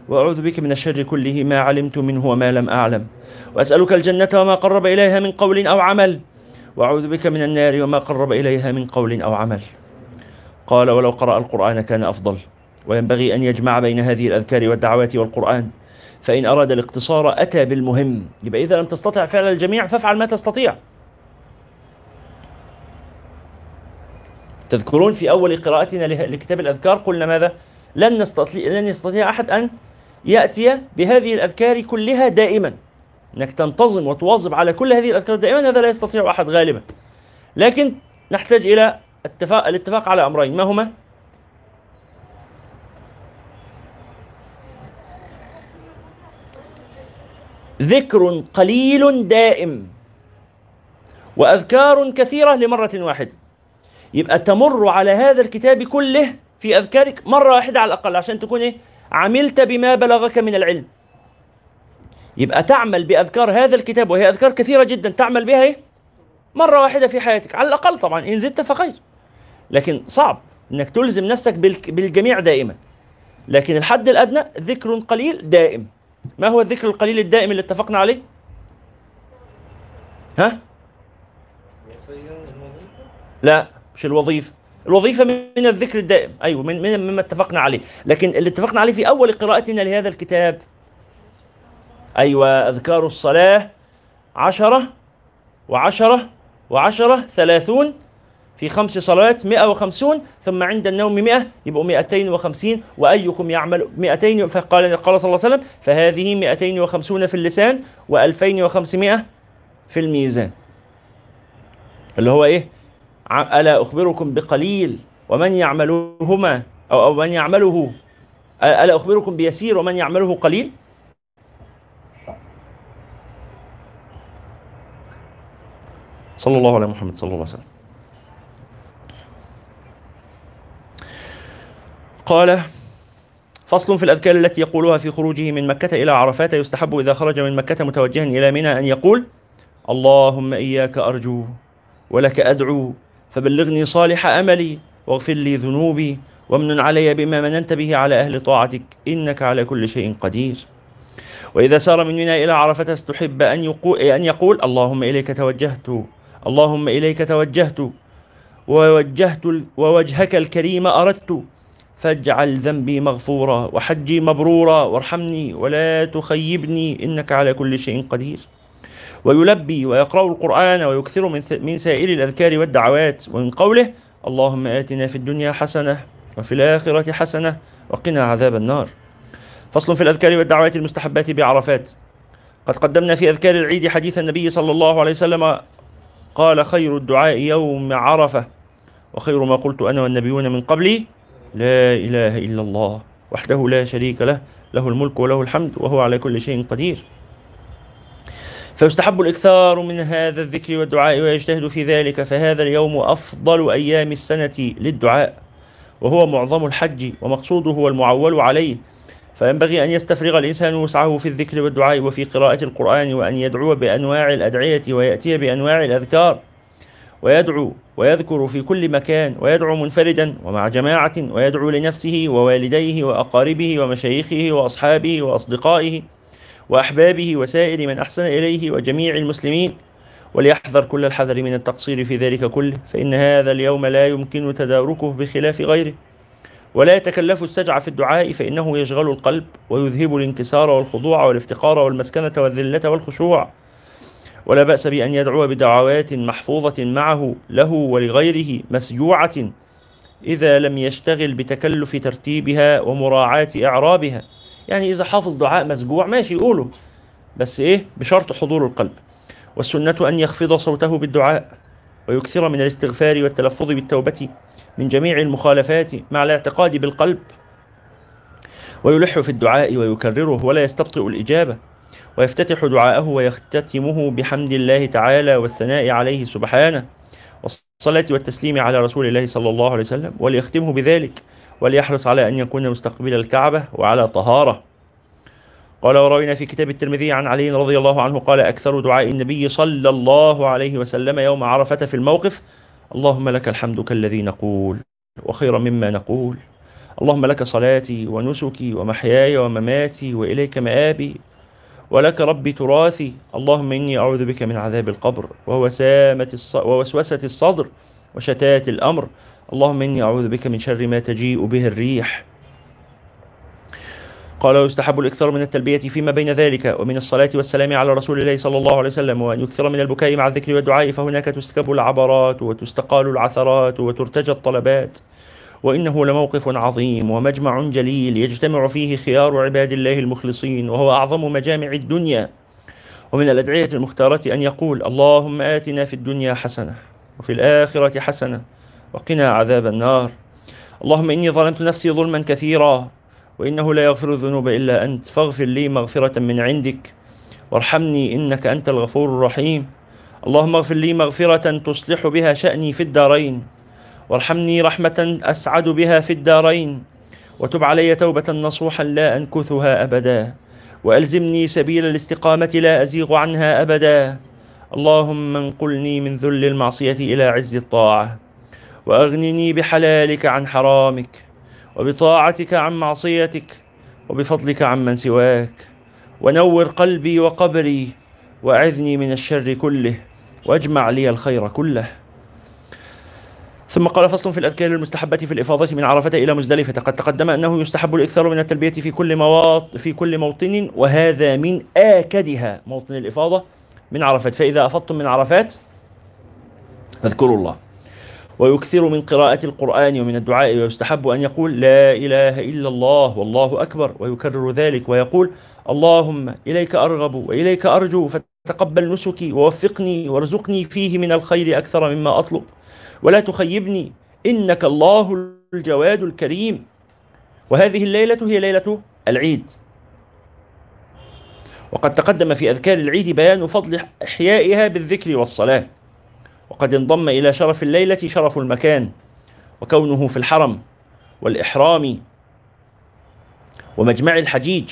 Speaker 1: وأعوذ بك من الشر كله ما علمت منه وما لم أعلم. وأسألك الجنة وما قرب إليها من قول أو عمل. وأعوذ بك من النار وما قرب إليها من قول أو عمل. قال ولو قرأ القرآن كان أفضل. وينبغي أن يجمع بين هذه الأذكار والدعوات والقرآن. فإن أراد الاقتصار أتى بالمهم. يبقى إذا لم تستطع فعل الجميع فافعل ما تستطيع. تذكرون في أول قراءتنا لكتاب الأذكار قلنا ماذا؟ لن نستطيع, لن يستطيع أحد أن يأتي بهذه الأذكار كلها دائما. أنك تنتظم وتواظب على كل هذه الأذكار دائما هذا لا يستطيع أحد غالبا. لكن نحتاج إلى اتفاق الاتفاق على أمرين. ما هما؟ ذكر قليل دائم وأذكار كثيرة لمرة واحدة. يبقى تمر على هذا الكتاب كله في أذكارك مرة واحدة على الأقل عشان تكون إيه؟ عملت بما بلغك من العلم. يبقى تعمل بأذكار هذا الكتاب وهي أذكار كثيرة جدا تعمل بها إيه؟ مرة واحدة في حياتك. على الأقل طبعا إن زدت فخير. لكن صعب إنك تلزم نفسك بالجميع دائما. لكن الحد الأدنى ذكر قليل دائم. ما هو الذكر القليل الدائم اللي اتفقنا عليه؟ ها؟ لا مش الوظيفة. الوظيفة من الذكر الدائم. أيوة من من مما اتفقنا عليه. لكن اللي اتفقنا عليه في أول قراءتنا لهذا الكتاب. أيوة أذكار الصلاة عشرة وعشرة وعشرة ثلاثون في خمس صلوات مئة وخمسون ثم عند النوم مئة يبقوا مئتين وخمسين وأيكم يعمل مئتين فقال قال صلى الله عليه وسلم فهذه مئتين وخمسون في اللسان وألفين وخمسمائة في الميزان. اللي هو إيه؟ ألا أخبركم بقليل ومن يعملهما أو, أو من يعمله ألا أخبركم بيسير ومن يعمله قليل؟ صلى الله على محمد صلى الله عليه وسلم. قال فصل في الأذكار التي يقولها في خروجه من مكة إلى عرفات يستحب إذا خرج من مكة متوجها إلى منى أن يقول اللهم إياك أرجو ولك أدعو فبلغني صالح أملي واغفر لي ذنوبي وامن علي بما مننت به على أهل طاعتك إنك على كل شيء قدير. وإذا سار من منى إلى عرفة استحب أن يقول, أن يقول اللهم إليك توجهت اللهم إليك توجهت ووجهت ووجهك الكريم أردت فاجعل ذنبي مغفورا وحجي مبرورا وارحمني ولا تخيبني إنك على كل شيء قدير. ويلبي ويقرأ القرآن ويكثر من, من سائر الأذكار والدعوات. ومن قوله اللهم آتنا في الدنيا حسنة وفي الآخرة حسنة وقنا عذاب النار. فصل في الأذكار والدعوات المستحبات بعرفات. قد قدمنا في أذكار العيد حديث النبي صلى الله عليه وسلم قال خير الدعاء يوم عرفة. وخير ما قلت أنا والنبيون من قبلي لا إله إلا الله وحده لا شريك له له الملك وله الحمد وهو على كل شيء قدير. فيستحب الإكثار من هذا الذكر والدعاء ويجتهد في ذلك فهذا اليوم أفضل أيام السنة للدعاء وهو معظم الحج ومقصوده هو المعول عليه. فينبغي أن يستفرغ الإنسان وسعه في الذكر والدعاء وفي قراءة القرآن وأن يدعو بأنواع الأدعية ويأتي بأنواع الأذكار. ويدعو ويذكر في كل مكان ويدعو منفردا ومع جماعة ويدعو لنفسه ووالديه وأقاربه ومشايخه وأصحابه وأصدقائه وأحبابه وسائر من أحسن إليه وجميع المسلمين. وليحذر كل الحذر من التقصير في ذلك كله فإن هذا اليوم لا يمكن تداركه بخلاف غيره. ولا يتكلف السجع في الدعاء فإنه يشغل القلب ويذهب الانكسار والخضوع والافتقار والمسكنة والذلة والخشوع. ولا بأس بأن يدعو بدعوات محفوظة معه له ولغيره مسجوعة إذا لم يشتغل بتكلف ترتيبها ومراعاة إعرابها. يعني إذا حافظ دعاء مسجوع ماشي يقوله بس إيه؟ بشرط حضور القلب. والسنة أن يخفض صوته بالدعاء ويكثر من الاستغفار والتلفظ بالتوبة من جميع المخالفات مع الاعتقاد بالقلب. ويلح في الدعاء ويكرره ولا يستبطئ الإجابة. ويفتتح دعاءه ويختتمه بحمد الله تعالى والثناء عليه سبحانه والصلاة والتسليم على رسول الله صلى الله عليه وسلم وليختمه بذلك وليحرص على أن يكون مستقبل الكعبة وعلى طهارة. قال وروينا في كتاب الترمذي عن علي رضي الله عنه قال أكثر دعاء النبي صلى الله عليه وسلم يوم عرفة في الموقف اللهم لك الحمد كالذي نقول وخيرا مما نقول. اللهم لك صلاتي ونسكي ومحياي ومماتي وإليك مآبي. ولك ربي تراثي. اللهم إني أعوذ بك من عذاب القبر ووسامة الص... ووسوسة الصدر وشتات الأمر. اللهم إني أعوذ بك من شر ما تجيء به الريح. قال ويستحب الإكثار من التلبية فيما بين ذلك ومن الصلاة والسلام على رسول الله صلى الله عليه وسلم. وأن يكثر من البكاء مع الذكر والدعاء فهناك تسكب العبرات وتستقال العثرات وترتجى الطلبات. وإنه لموقف عظيم ومجمع جليل يجتمع فيه خيار عباد الله المخلصين وهو أعظم مجامع الدنيا. ومن الأدعية المختارة أن يقول اللهم آتنا في الدنيا حسنة وفي الآخرة حسنة وقنا عذاب النار. اللهم إني ظلمت نفسي ظلما كثيرا وإنه لا يغفر الذنوب إلا أنت. فاغفر لي مغفرة من عندك وارحمني إنك أنت الغفور الرحيم. اللهم اغفر لي مغفرة تصلح بها شأني في الدارين. وارحمني رحمة أسعد بها في الدارين وتب علي توبة نصوحا لا أنكثها أبدا وألزمني سبيل الاستقامة لا أزيغ عنها أبدا. اللهم انقلني من ذل المعصية إلى عز الطاعة وأغنني بحلالك عن حرامك وبطاعتك عن معصيتك وبفضلك عمن سواك. ونور قلبي وقبري وأعذني من الشر كله واجمع لي الخير كله. ثم قال فصل في الأذكار المستحبة في الإفاضة من عرفة إلى مزدلفة. قد تقدم أنه يستحب الإكثار من التلبية في كل مواط في كل موطن وهذا من آكدها موطن الإفاضة من عرفات. فإذا أفضتم من عرفات فاذكروا الله. ويكثر من قراءة القرآن ومن الدعاء ويستحب أن يقول لا إله إلا الله والله أكبر ويكرر ذلك ويقول اللهم إليك أرغب وإليك أرجو فتقبل نسكي ووفقني وارزقني فيه من الخير أكثر مما أطلب. ولا تخيبني. إنك الله الجواد الكريم. وهذه الليلة هي ليلة العيد. وقد تقدم في أذكار العيد بيان فضل إحيائها بالذكر والصلاة. وقد انضم إلى شرف الليلة شرف المكان. وكونه في الحرم والإحرام ومجمع الحجيج.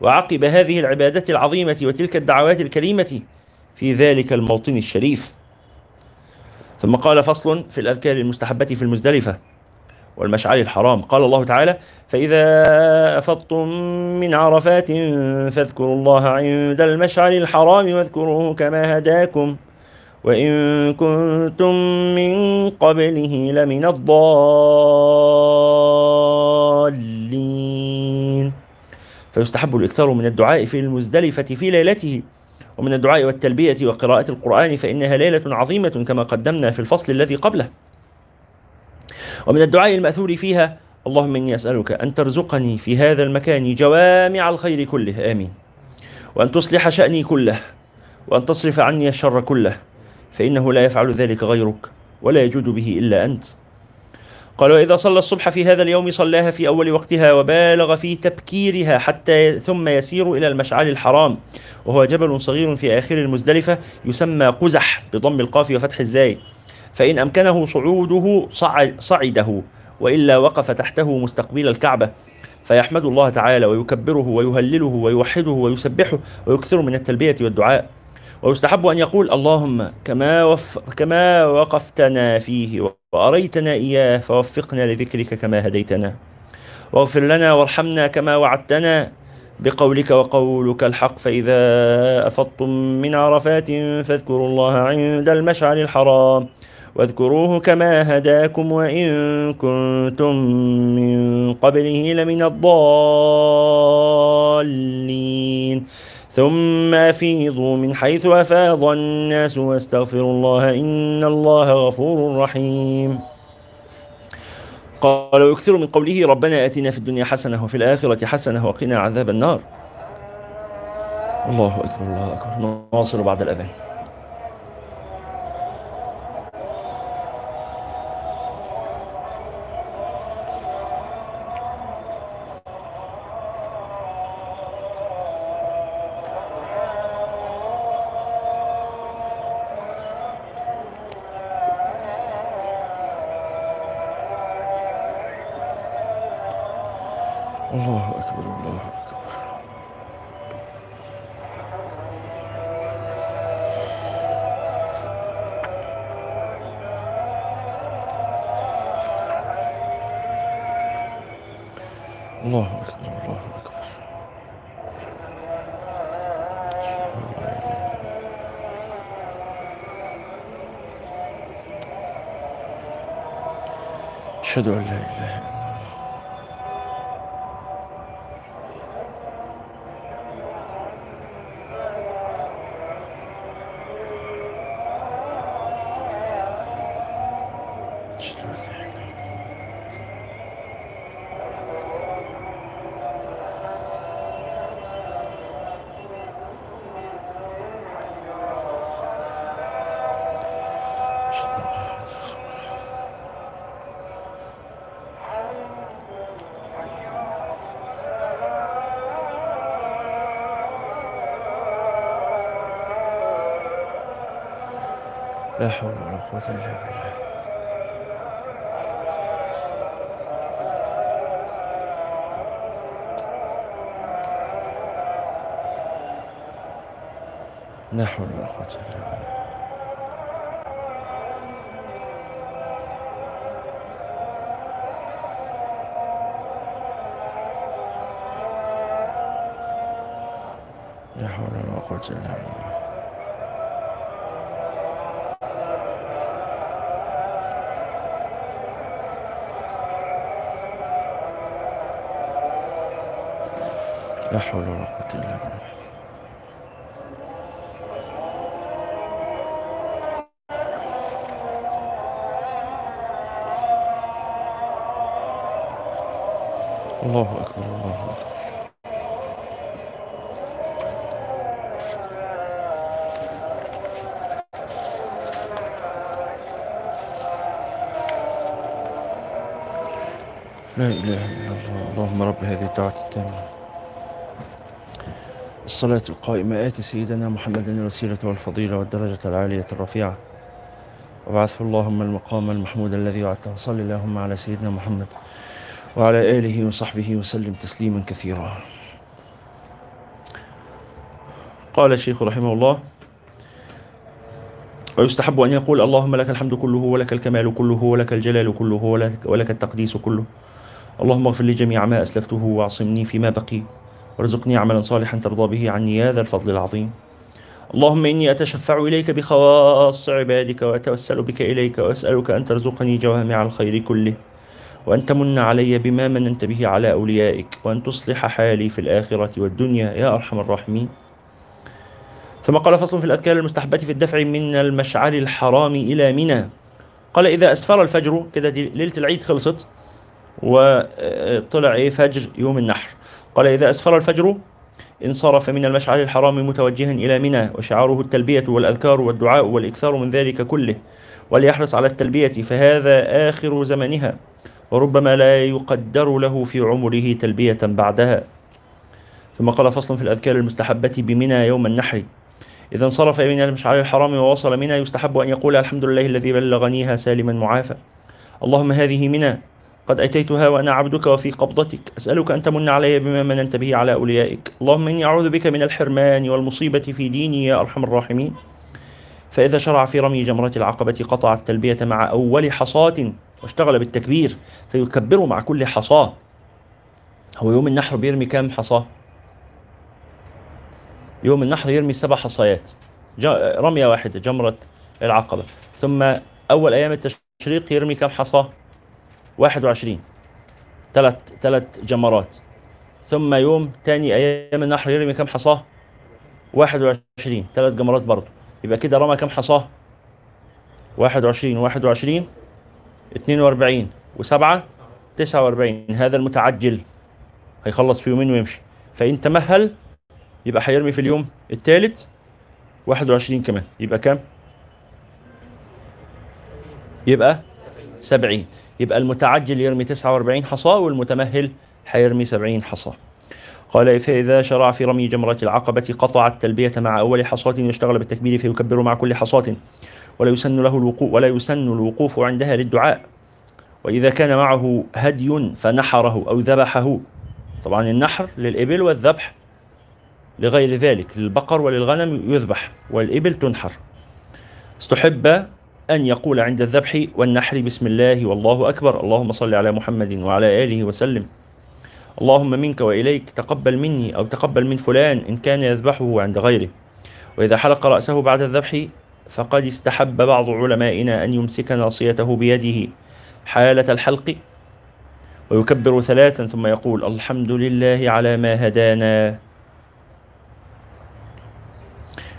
Speaker 1: وعقب هذه العبادات العظيمة وتلك الدعوات الكريمة في ذلك الموطن الشريف. ثم قال فصل في الأذكار المستحبة في المزدلفة والمشعر الحرام. قال الله تعالى فإذا أفضتم من عرفات فاذكروا الله عند المشعر الحرام واذكروه كما هداكم وإن كنتم من قبله لمن الضالين. فيستحب الإكثار من الدعاء في المزدلفة في ليلته ومن الدعاء والتلبية وقراءة القرآن فإنها ليلة عظيمة كما قدمنا في الفصل الذي قبله. ومن الدعاء المأثور فيها اللهم إني أسألك أن ترزقني في هذا المكان جوامع الخير كله آمين. وأن تصلح شأني كله وأن تصرف عني الشر كله فإنه لا يفعل ذلك غيرك ولا يجود به إلا أنت. قال وإذا صلى الصبح في هذا اليوم صلاها في أول وقتها وبالغ في تبكيرها حتى ثم يسير إلى المشعر الحرام. وهو جبل صغير في آخر المزدلفة يسمى قزح بضم القاف وفتح الزاي. فإن أمكنه صعوده صعد صعده وإلا وقف تحته مستقبل الكعبة. فيحمد الله تعالى ويكبره ويهلله ويوحده ويسبحه ويكثر من التلبية والدعاء. ويستحب أن يقول اللهم كما, وف كما وقفتنا فيه وأريتنا إياه فوفقنا لذكرك كما هديتنا. واغفر لنا وارحمنا كما وعدتنا. بقولك وقولك الحق فإذا أفضتم من عرفات فاذكروا الله عند المشعر الحرام. واذكروه كما هداكم وإن كنتم من قبله لمن الضالين. ثم أفيضوا من حيث أفاض الناس واستغفروا الله إن الله غفور رحيم. قال ويكثر من قوله ربنا آتنا في الدنيا حسنة وفي الآخرة حسنة وقنا عذاب النار. الله أكبر الله أكبر. نواصل بعد الأذان. أشهد أن لا قوة إلا بالله لا حول ولا قوة إلا بالله لا حول ولا قوة إلا بالله لا حول ولا قوة إلا بالله. الله أكبر الله أكبر. لا إله إلا الله. اللهم رب هذه الدعوة التامة. الصلاة القائمة. آت سيدنا محمد الوسيلة والفضيلة والدرجة العالية الرفيعة. وابعثه اللهم المقام المحمود الذي وعدته. صل اللهم على سيدنا محمد وعلى آله وصحبه وسلم تسليما كثيرا. قال الشيخ رحمه الله ويستحب أن يقول اللهم لك الحمد كله ولك الكمال كله ولك الجلال كله ولك, ولك التقديس كله. اللهم اغفر لي جميع ما أسلفته وأعصمني فيما بقي. وارزقني عملا صالحا ترضى به عني يا ذا الفضل العظيم. اللهم إني أتشفع إليك بخواص عبادك وأتوسل بك إليك وأسألك أن ترزقني جوامع الخير كله وأن تمن علي بما مننت به على أوليائك وأن تصلح حالي في الآخرة والدنيا يا أرحم الراحمين. ثم قال فصل في الأذكار المستحبة في الدفع من المشعر الحرام إلى منى. قال إذا أسفر الفجر كده ليلة العيد خلصت وطلع إيه فجر يوم النحر. قال إذا أسفر الفجر انصرف من المشعر الحرام متوجها إلى منى وشعاره التلبية والأذكار والدعاء والإكثار من ذلك كله وليحرص على التلبية فهذا آخر زمنها وربما لا يقدر له في عمره تلبية بعدها. ثم قال فصل في الأذكار المستحبة بمنى يوم النحر إذا انصرف من المشعر الحرام ووصل منى يستحب أن يقول الحمد لله الذي بلغنيها سالما معافى. اللهم هذه منى قد أتيتها وأنا عبدك وفي قبضتك. أسألك أن تمن علي بما مننت به على أوليائك. اللهم إني أعوذ بك من الحرمان والمصيبة في ديني يا أرحم الراحمين. فإذا شرع في رمي جمرة العقبة قطع التلبية مع أول حصاة واشتغل بالتكبير فيكبر مع كل حصاة. هو يوم النحر بيرمي كام حصاة؟ يوم النحر يرمي سبع حصيات ج- رمية واحدة جمرة العقبة. ثم أول أيام التشريق يرمي كام حصاة؟ 21 ثلاث ثلاث جمرات. ثم يوم تاني أيام النحر يرمي كم حصاه؟ 21 ثلاث جمرات برضه. يبقى كده رمى كم حصاه؟ 21 21 42 و7 49 هذا المتعجل. هيخلص في يومين ويمشي. فإن تمهل يبقى هيرمي في اليوم الثالث 21 كمان. يبقى كام؟ يبقى 70 يبقى المتعجل يرمي 49 حصاة والمتمهل حيرمي 70 حصاة قال فإذا شرع في رمي جمرة العقبة قطع التلبية مع أول حصاة يشتغل بالتكبير فيكبر مع كل حصاة. ولا يسن له الوقوف ولا يسن الوقوف عندها للدعاء. وإذا كان معه هدي فنحره أو ذبحه. طبعا النحر للإبل والذبح لغير ذلك. للبقر وللغنم يذبح والإبل تنحر. استحب أن يقول عند الذبح والنحر بسم الله والله أكبر. اللهم صل على محمد وعلى آله وسلم. اللهم منك وإليك تقبل مني أو تقبل من فلان إن كان يذبحه عند غيره. وإذا حلق رأسه بعد الذبح فقد استحب بعض علمائنا أن يمسك ناصيته بيده حالة الحلق ويكبر ثلاثا ثم يقول الحمد لله على ما هدانا.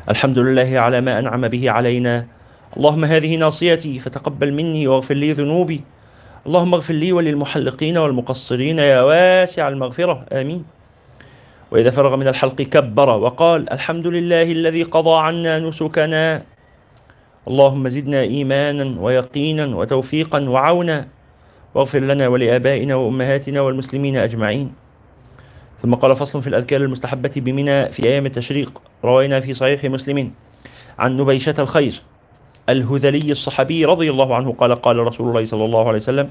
Speaker 1: الحمد لله على ما أنعم به علينا. اللهم هذه ناصيتي فتقبل مني واغفر لي ذنوبي. اللهم اغفر لي وللمحلقين والمقصرين يا واسع المغفرة. آمين. وإذا فرغ من الحلق كبر وقال الحمد لله الذي قضى عنا نسكنا. اللهم زدنا إيمانا ويقينا وتوفيقا وعونا. واغفر لنا ولآبائنا وأمهاتنا والمسلمين أجمعين. ثم قال فصل في الأذكار المستحبة بمنى في أيام التشريق. روينا في صحيح مسلم عن نبيشة الخير. الهذلي الصحابي رضي الله عنه قال قال رسول الله صلى الله عليه وسلم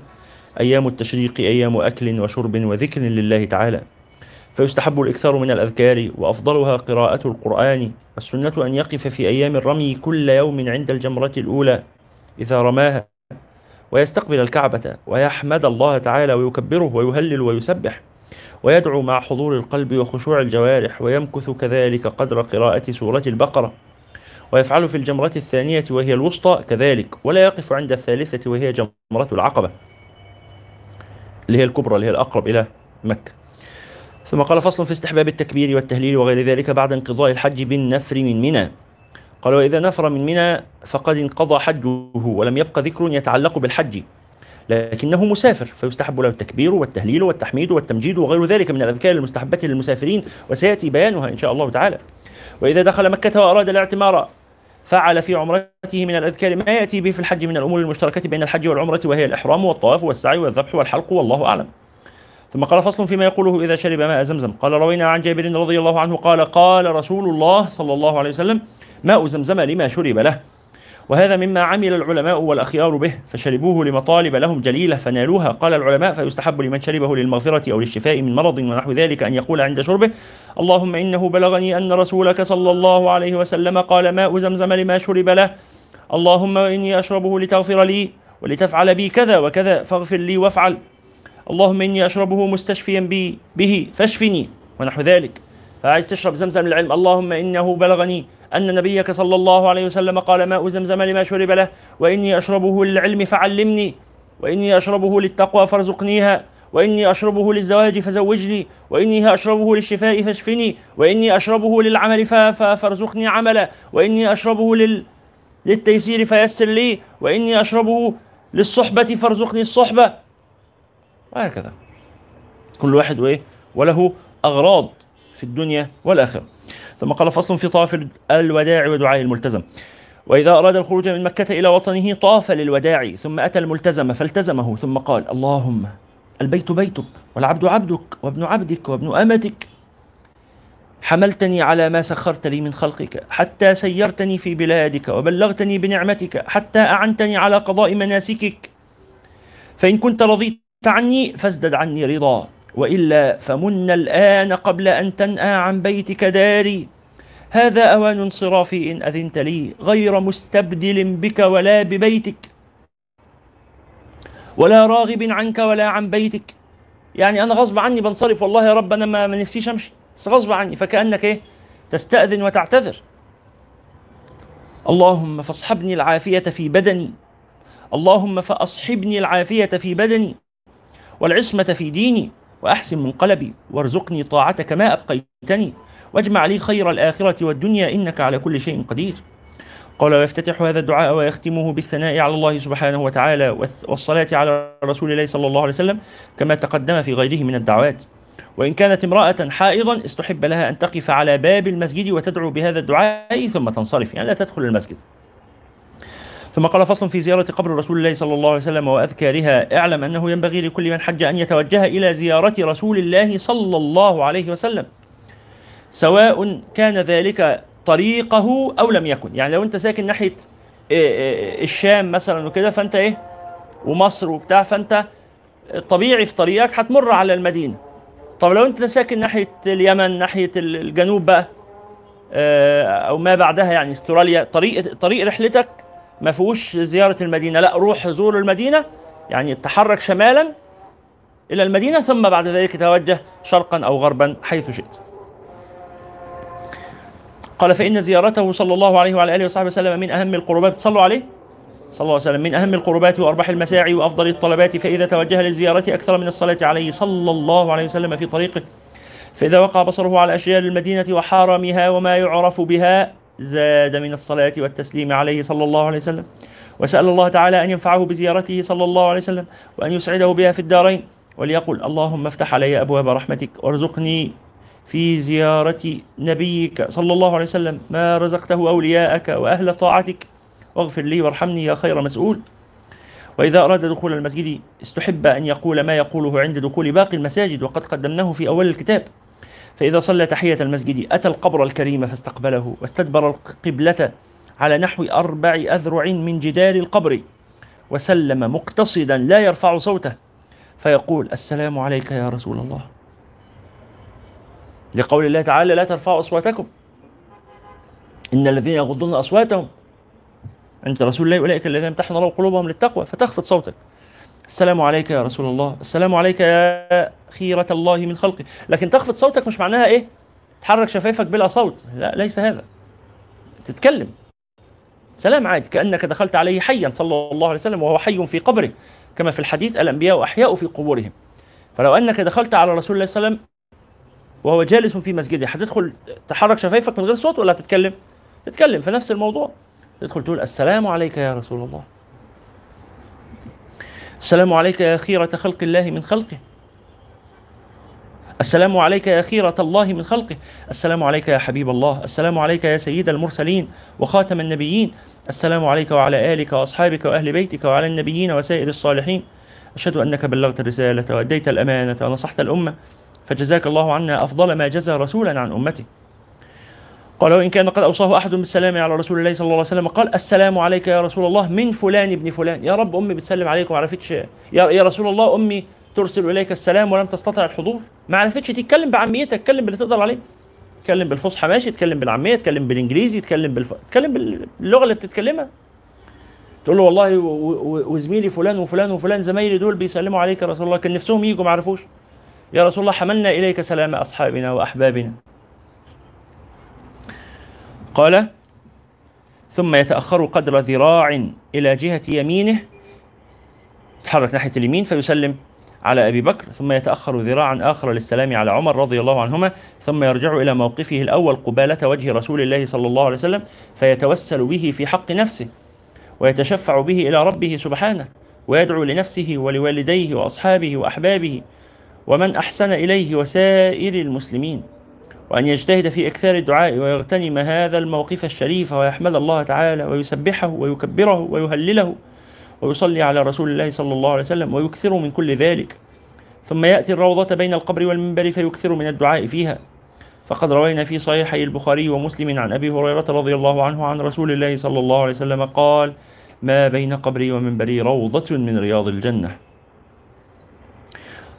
Speaker 1: أيام التشريق أيام أكل وشرب وذكر لله تعالى. فيستحب الإكثار من الأذكار وأفضلها قراءة القرآن. والسنة أن يقف في أيام الرمي كل يوم عند الجمرة الأولى إذا رماها ويستقبل الكعبة ويحمد الله تعالى ويكبره ويهلل ويسبح ويدعو مع حضور القلب وخشوع الجوارح ويمكث كذلك قدر قراءة سورة البقرة. ويفعل في الجمرة الثانية وهي الوسطى كذلك ولا يقف عند الثالثة وهي جمرة العقبة اللي هي الكبرى اللي هي الأقرب إلى مكة. ثم قال فصل في استحباب التكبير والتهليل وغير ذلك بعد انقضاء الحج بالنفر من منى. قال وإذا نفر من منى فقد انقضى حجه ولم يبق ذكر يتعلق بالحج لكنه مسافر فيستحب له التكبير والتهليل والتحميد والتمجيد وغير ذلك من الأذكار المستحبة للمسافرين وسيأتي بيانها إن شاء الله تعالى. وإذا دخل مكة وأراد الاعتمار فعل في عمرته من الأذكار ما يأتي به في الحج من الأمور المشتركة بين الحج والعمرة وهي الإحرام والطواف والسعي والذبح والحلق والله أعلم. ثم قال فصل فيما يقوله إذا شرب ماء زمزم. قال روينا عن جابر رضي الله عنه قال قال رسول الله صلى الله عليه وسلم ماء زمزم لما شرب له. وهذا مما عمل العلماء والأخيار به فشربوه لمطالب لهم جليلة فنالوها. قال العلماء فيستحب لمن شربه للمغفرة أو للشفاء من مرض ونحو ذلك أن يقول عند شربه اللهم إنه بلغني أن رسولك صلى الله عليه وسلم قال ماء زمزم لما شرب له. اللهم إني أشربه لتغفر لي ولتفعل بي كذا وكذا فاغفر لي وافعل. اللهم إني أشربه مستشفيا بي به فاشفني ونحو ذلك. فعايز تشرب زمزم للعلم اللهم إنه بلغني أن نبيك صلى الله عليه وسلم قال ماء زمزم لما شرب له وإني أشربه للعلم فعلمني وإني أشربه للتقوى فارزقنيها وإني أشربه للزواج فزوجني وإني أشربه للشفاء فاشفني وإني أشربه للعمل فارزقني عملا وإني أشربه لل للتيسير فيسر لي وإني أشربه للصحبة فارزقني الصحبة. وهكذا كل واحد وإيه؟ وله أغراض. في الدنيا والآخرة. ثم قال فصل في طواف الوداع ودعاء الملتزم. وإذا أراد الخروج من مكة إلى وطنه طاف للوداع ثم أتى الملتزم فالتزمه ثم قال اللهم البيت بيتك والعبد عبدك وابن عبدك وابن أمتك. حملتني على ما سخرت لي من خلقك حتى سيرتني في بلادك وبلغتني بنعمتك حتى أعنتني على قضاء مناسكك. فإن كنت رضيت عني فازدد عني رضا وإلا فمن الآن قبل أن تنأى عن بيتك داري. هذا أوان انصرافي إن أذنت لي غير مستبدل بك ولا ببيتك. ولا راغب عنك ولا عن بيتك. يعني أنا غصب عني بنصرف والله يا رب أنا ما نفسيش أمشي. بس غصب عني. فكأنك إيه؟ تستأذن وتعتذر. اللهم فاصحبني العافية في بدني. اللهم فأصحبني العافية في بدني. والعصمة في ديني. وأحسن منقلبي وارزقني طاعتك ما أبقيتني واجمع لي خير الآخرة والدنيا إنك على كل شيء قدير. قال ويفتتح هذا الدعاء ويختمه بالثناء على الله سبحانه وتعالى والصلاة على رسول الله صلى الله عليه وسلم كما تقدم في غيره من الدعوات. وإن كانت امرأة حائضا استحب لها أن تقف على باب المسجد وتدعو بهذا الدعاء ثم تنصرف يعني لا تدخل المسجد. ثم قال فصل في زيارة قبر رسول الله صلى الله عليه وسلم وأذكارها اعلم أنه ينبغي لكل من حج أن يتوجه إلى زيارة رسول الله صلى الله عليه وسلم سواء كان ذلك طريقه أو لم يكن. يعني لو أنت ساكن ناحية إيه إيه الشام مثلا وكده فأنت إيه؟ ومصر وبتاع فأنت طبيعي في طريقك هتمر على المدينة. طب لو أنت ساكن ناحية اليمن ناحية الجنوب بقى آه، أو ما بعدها يعني استراليا طريق طريق رحلتك ما فيهوش زيارة المدينة لا روح زور المدينة يعني تحرك شمالا إلى المدينة ثم بعد ذلك توجه شرقا أو غربا حيث شئت. قال فإن زيارته صلى الله عليه وعلى آله وصحبه وسلم من أهم القربات صلوا عليه. صلى الله عليه وسلم من أهم القربات وأربح المساعي وأفضل الطلبات فإذا توجه للزيارة أكثر من الصلاة عليه صلى الله عليه وسلم في طريقه. فإذا وقع بصره على أشجار المدينة وحارمها وما يعرف بها زاد من الصلاة والتسليم عليه صلى الله عليه وسلم. وسأل الله تعالى أن ينفعه بزيارته صلى الله عليه وسلم وأن يسعده بها في الدارين. وليقل اللهم افتح علي أبواب رحمتك وارزقني في زيارة نبيك صلى الله عليه وسلم ما رزقته أولياءك وأهل طاعتك. واغفر لي وارحمني يا خير مسؤول. وإذا أراد دخول المسجد استحب أن يقول ما يقوله عند دخول باقي المساجد وقد قدمناه في أول الكتاب. فإذا صلى تحية المسجد أتى القبر الكريم فاستقبله واستدبر القبلة على نحو أربع أذرع من جدار القبر وسلم مقتصدا لا يرفع صوته فيقول السلام عليك يا رسول الله. لقول الله تعالى لا ترفعوا أصواتكم. إن الذين يغضون أصواتهم عند رسول الله أولئك الذين امتحن الله قلوبهم للتقوى فتخفض صوتك. السلام عليك يا رسول الله. السلام عليك يا خيرة الله من خلقه لكن تخفض صوتك مش معناها إيه؟ تحرك شفايفك بلا صوت. لا ليس هذا. تتكلم. سلام عادي. كأنك دخلت عليه حيا صلى الله عليه وسلم وهو حي في قبره. كما في الحديث الأنبياء أحياء في قبورهم. فلو أنك دخلت على رسول الله صلى الله عليه وسلم وهو جالس في مسجده هتدخل تحرك شفايفك من غير صوت ولا تتكلم؟ تتكلم في نفس الموضوع. تدخل تقول السلام عليك يا رسول الله. السلام عليك يا خيرة خلق الله من خلقه. السلام عليك يا خيرة الله من خلقه. السلام عليك يا حبيب الله. السلام عليك يا سيد المرسلين وخاتم النبيين. السلام عليك وعلى آلك وأصحابك وأهل بيتك وعلى النبيين وسائر الصالحين. أشهد أنك بلغت الرسالة وأديت الأمانة ونصحت الأمة. فجزاك الله عنا أفضل ما جزى رسولا عن أمته. قال وإن كان قد أوصاه أحد بالسلام على رسول الله صلى الله عليه وسلم قال السلام عليك يا رسول الله من فلان ابن فلان. يا رب أمي بتسلم عليك وما عرفتش. يا, يا رسول الله أمي ترسل إليك السلام ولم تستطع الحضور. ما عرفتش. تتكلم بعاميتك اتكلم باللي تقدر عليه. اتكلم بالفصحى ماشي اتكلم بالعامية اتكلم بالإنجليزي اتكلم بالف... اتكلم باللغة اللي بتتكلمها. تقول له والله وزميلي فلان وفلان وفلان زمايلي دول بيسلموا عليك يا رسول الله. كان نفسهم يجوا ما عرفوش. يا رسول الله حملنا إليك سلام أصحابنا وأحبابنا. قال ثم يتأخر قدر ذراع إلى جهة يمينه يتحرك ناحية اليمين فيسلم على أبي بكر ثم يتأخر ذراعا آخر للسلام على عمر رضي الله عنهما ثم يرجع إلى موقفه الأول قبالة وجه رسول الله صلى الله عليه وسلم فيتوسل به في حق نفسه ويتشفع به إلى ربه سبحانه ويدعو لنفسه ولوالديه وأصحابه وأحبابه ومن أحسن إليه وسائر المسلمين. وأن يجتهد في إكثار الدعاء ويغتنم هذا الموقف الشريف ويحمد الله تعالى ويسبحه ويكبره ويهلله ويصلي على رسول الله صلى الله عليه وسلم ويكثر من كل ذلك. ثم يأتي الروضة بين القبر والمنبر فيكثر من الدعاء فيها. فقد روينا في صحيحي البخاري ومسلم عن أبي هريرة رضي الله عنه عن رسول الله صلى الله عليه وسلم قال ما بين قبري ومنبري روضة من رياض الجنة.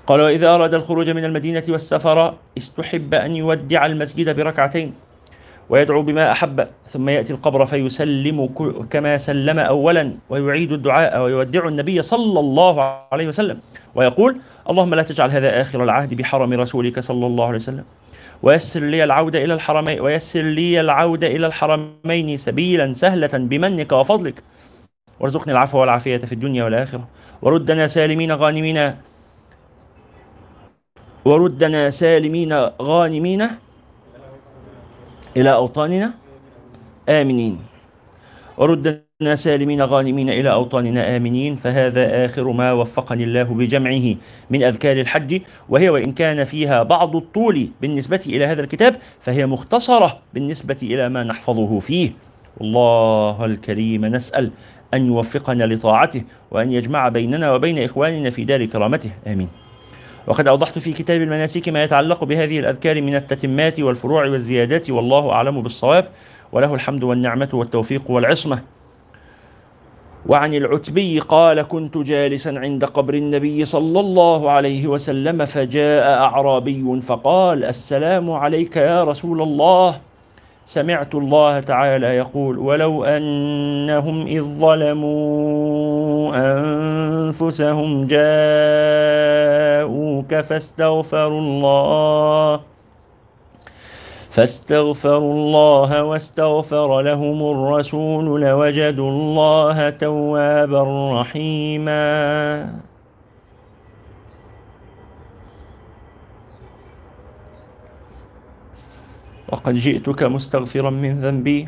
Speaker 1: قال وإذا أراد الخروج من المدينة والسفر استحب أن يودع المسجد بركعتين ويدعو بما أحب ثم يأتي القبر فيسلم كما سلم أولا ويعيد الدعاء ويودع النبي صلى الله عليه وسلم ويقول اللهم لا تجعل هذا آخر العهد بحرم رسولك صلى الله عليه وسلم ويسر لي العودة إلى الحرمين ويسر لي العودة إلى الحرمين سبيلا سهلة بمنك وفضلك وارزقني العفو والعافية في الدنيا والآخرة وردنا سالمين غانمين وردنا سالمين غانمين إلى أوطاننا. آمنين. وردنا سالمين غانمين إلى أوطاننا. آمنين. فهذا آخر ما وفقني الله بجمعه من أذكار الحج وهي وإن كان فيها بعض الطول بالنسبة إلى هذا الكتاب فهي مختصرة بالنسبة إلى ما نحفظه فيه. الله الكريم نسأل أن يوفقنا لطاعته وأن يجمع بيننا وبين إخواننا في دار كرامته. آمين. وقد أوضحت في كتاب المناسك ما يتعلق بهذه الأذكار من التتمات والفروع والزيادات والله أعلم بالصواب وله الحمد والنعمة والتوفيق والعصمة. وعن العتبي قال كنت جالسا عند قبر النبي صلى الله عليه وسلم فجاء أعرابي فقال السلام عليك يا رسول الله. سمعت الله تعالى يقول ولو أنهم إذ ظلموا أنفسهم جاءوك فاستغفروا الله فاستغفروا الله واستغفر لهم الرسول لوجدوا الله توابا رحيما وقد جئتك مستغفرا من ذنبي.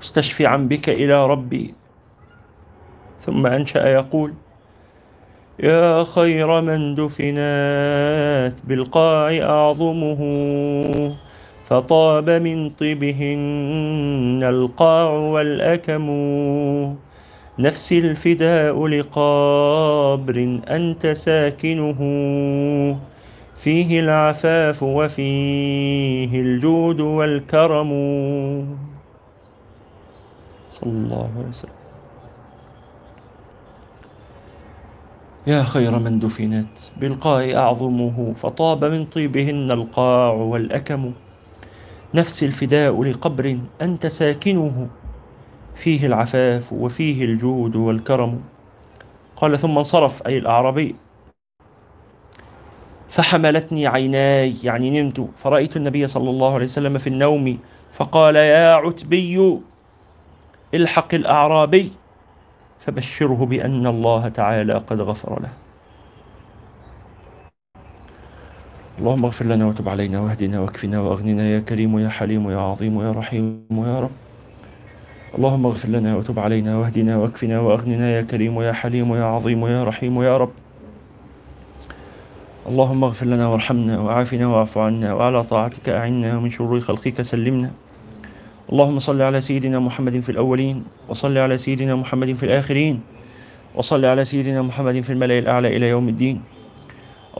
Speaker 1: مستشفعا بك إلى ربي. ثم أنشأ يقول يا خير من دفنات بالقاع أعظمه فطاب من طيبهن القاع والأكم. نفسي الفداء لقبر أنت ساكنه. فيه العفاف وفيه الجود والكرم. صلى الله عليه وسلم. يا خير من دفنت بالقاع أعظمه فطاب من طيبهن القاع والأكم. نفس الفداء لقبر أنت ساكنه فيه العفاف وفيه الجود والكرم. قال ثم انصرف أي الأعرابي. فحملتني عيناي يعني نمت. فرأيت النبي صلى الله عليه وسلم في النوم فقال يا عتبي الحق الأعرابي. فبشره بأن الله تعالى قد غفر له. اللهم اغفر لنا وتب علينا واهدنا واكفنا واغننا. يا كريم يا حليم يا عظيم يا رحيم يا رب. اللهم اغفر لنا وتب علينا واهدنا واكفنا واغننا. يا كريم يا حليم يا عظيم يا رحيم يا رب. اللهم اغفر لنا وارحمنا وعافنا واعف عنا وعلى طاعتك أعنا ومن شرور خلقك سلمنا. اللهم صل على سيدنا محمد في الأولين وصل على سيدنا محمد في الآخرين وصل على سيدنا محمد في الملأ الأعلى إلى يوم الدين.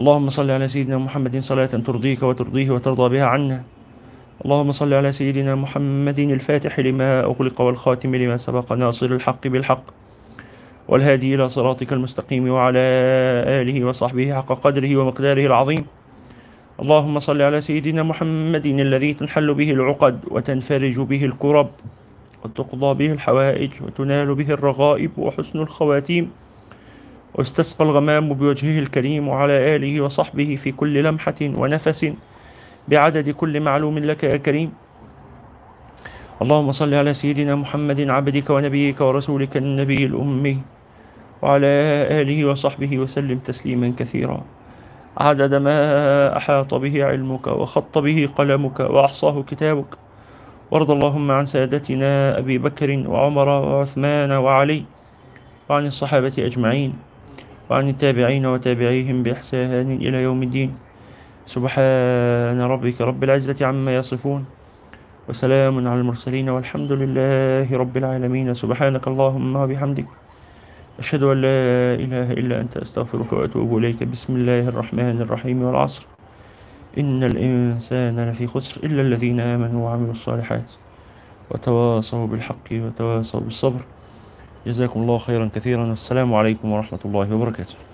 Speaker 1: اللهم صل على سيدنا محمد صلاة ترضيك وترضيه وترضى بها عنا. اللهم صل على سيدنا محمد الفاتح لما أغلق والخاتم لما سبق ناصر الحق بالحق. والهادي إلى صراطك المستقيم وعلى آله وصحبه حق قدره ومقداره العظيم. اللهم صل على سيدنا محمد الذي تنحل به العقد وتنفرج به الكرب وتقضى به الحوائج وتنال به الرغائب وحسن الخواتيم واستسقى الغمام بوجهه الكريم وعلى آله وصحبه في كل لمحة ونفس بعدد كل معلوم لك يا كريم. اللهم صل على سيدنا محمد عبدك ونبيك ورسولك النبي الأمي وعلى آله وصحبه وسلم تسليما كثيرا. عدد ما أحاط به علمك وخط به قلمك وأحصاه كتابك. وارض اللهم عن سادتنا أبي بكر وعمر وعثمان وعلي وعن الصحابة أجمعين وعن التابعين وتابعيهم بإحسان إلى يوم الدين. سبحان ربك رب العزة عما يصفون. وسلام على المرسلين والحمد لله رب العالمين. سبحانك اللهم وبحمدك. أشهد أن لا إله إلا أنت. أستغفرك وأتوب إليك. بسم الله الرحمن الرحيم والعصر. إن الإنسان لفي خسر إلا الذين آمنوا وعملوا الصالحات وتواصوا بالحق وتواصوا بالصبر. جزاكم الله خيرا كثيرا. والسلام عليكم ورحمة الله وبركاته.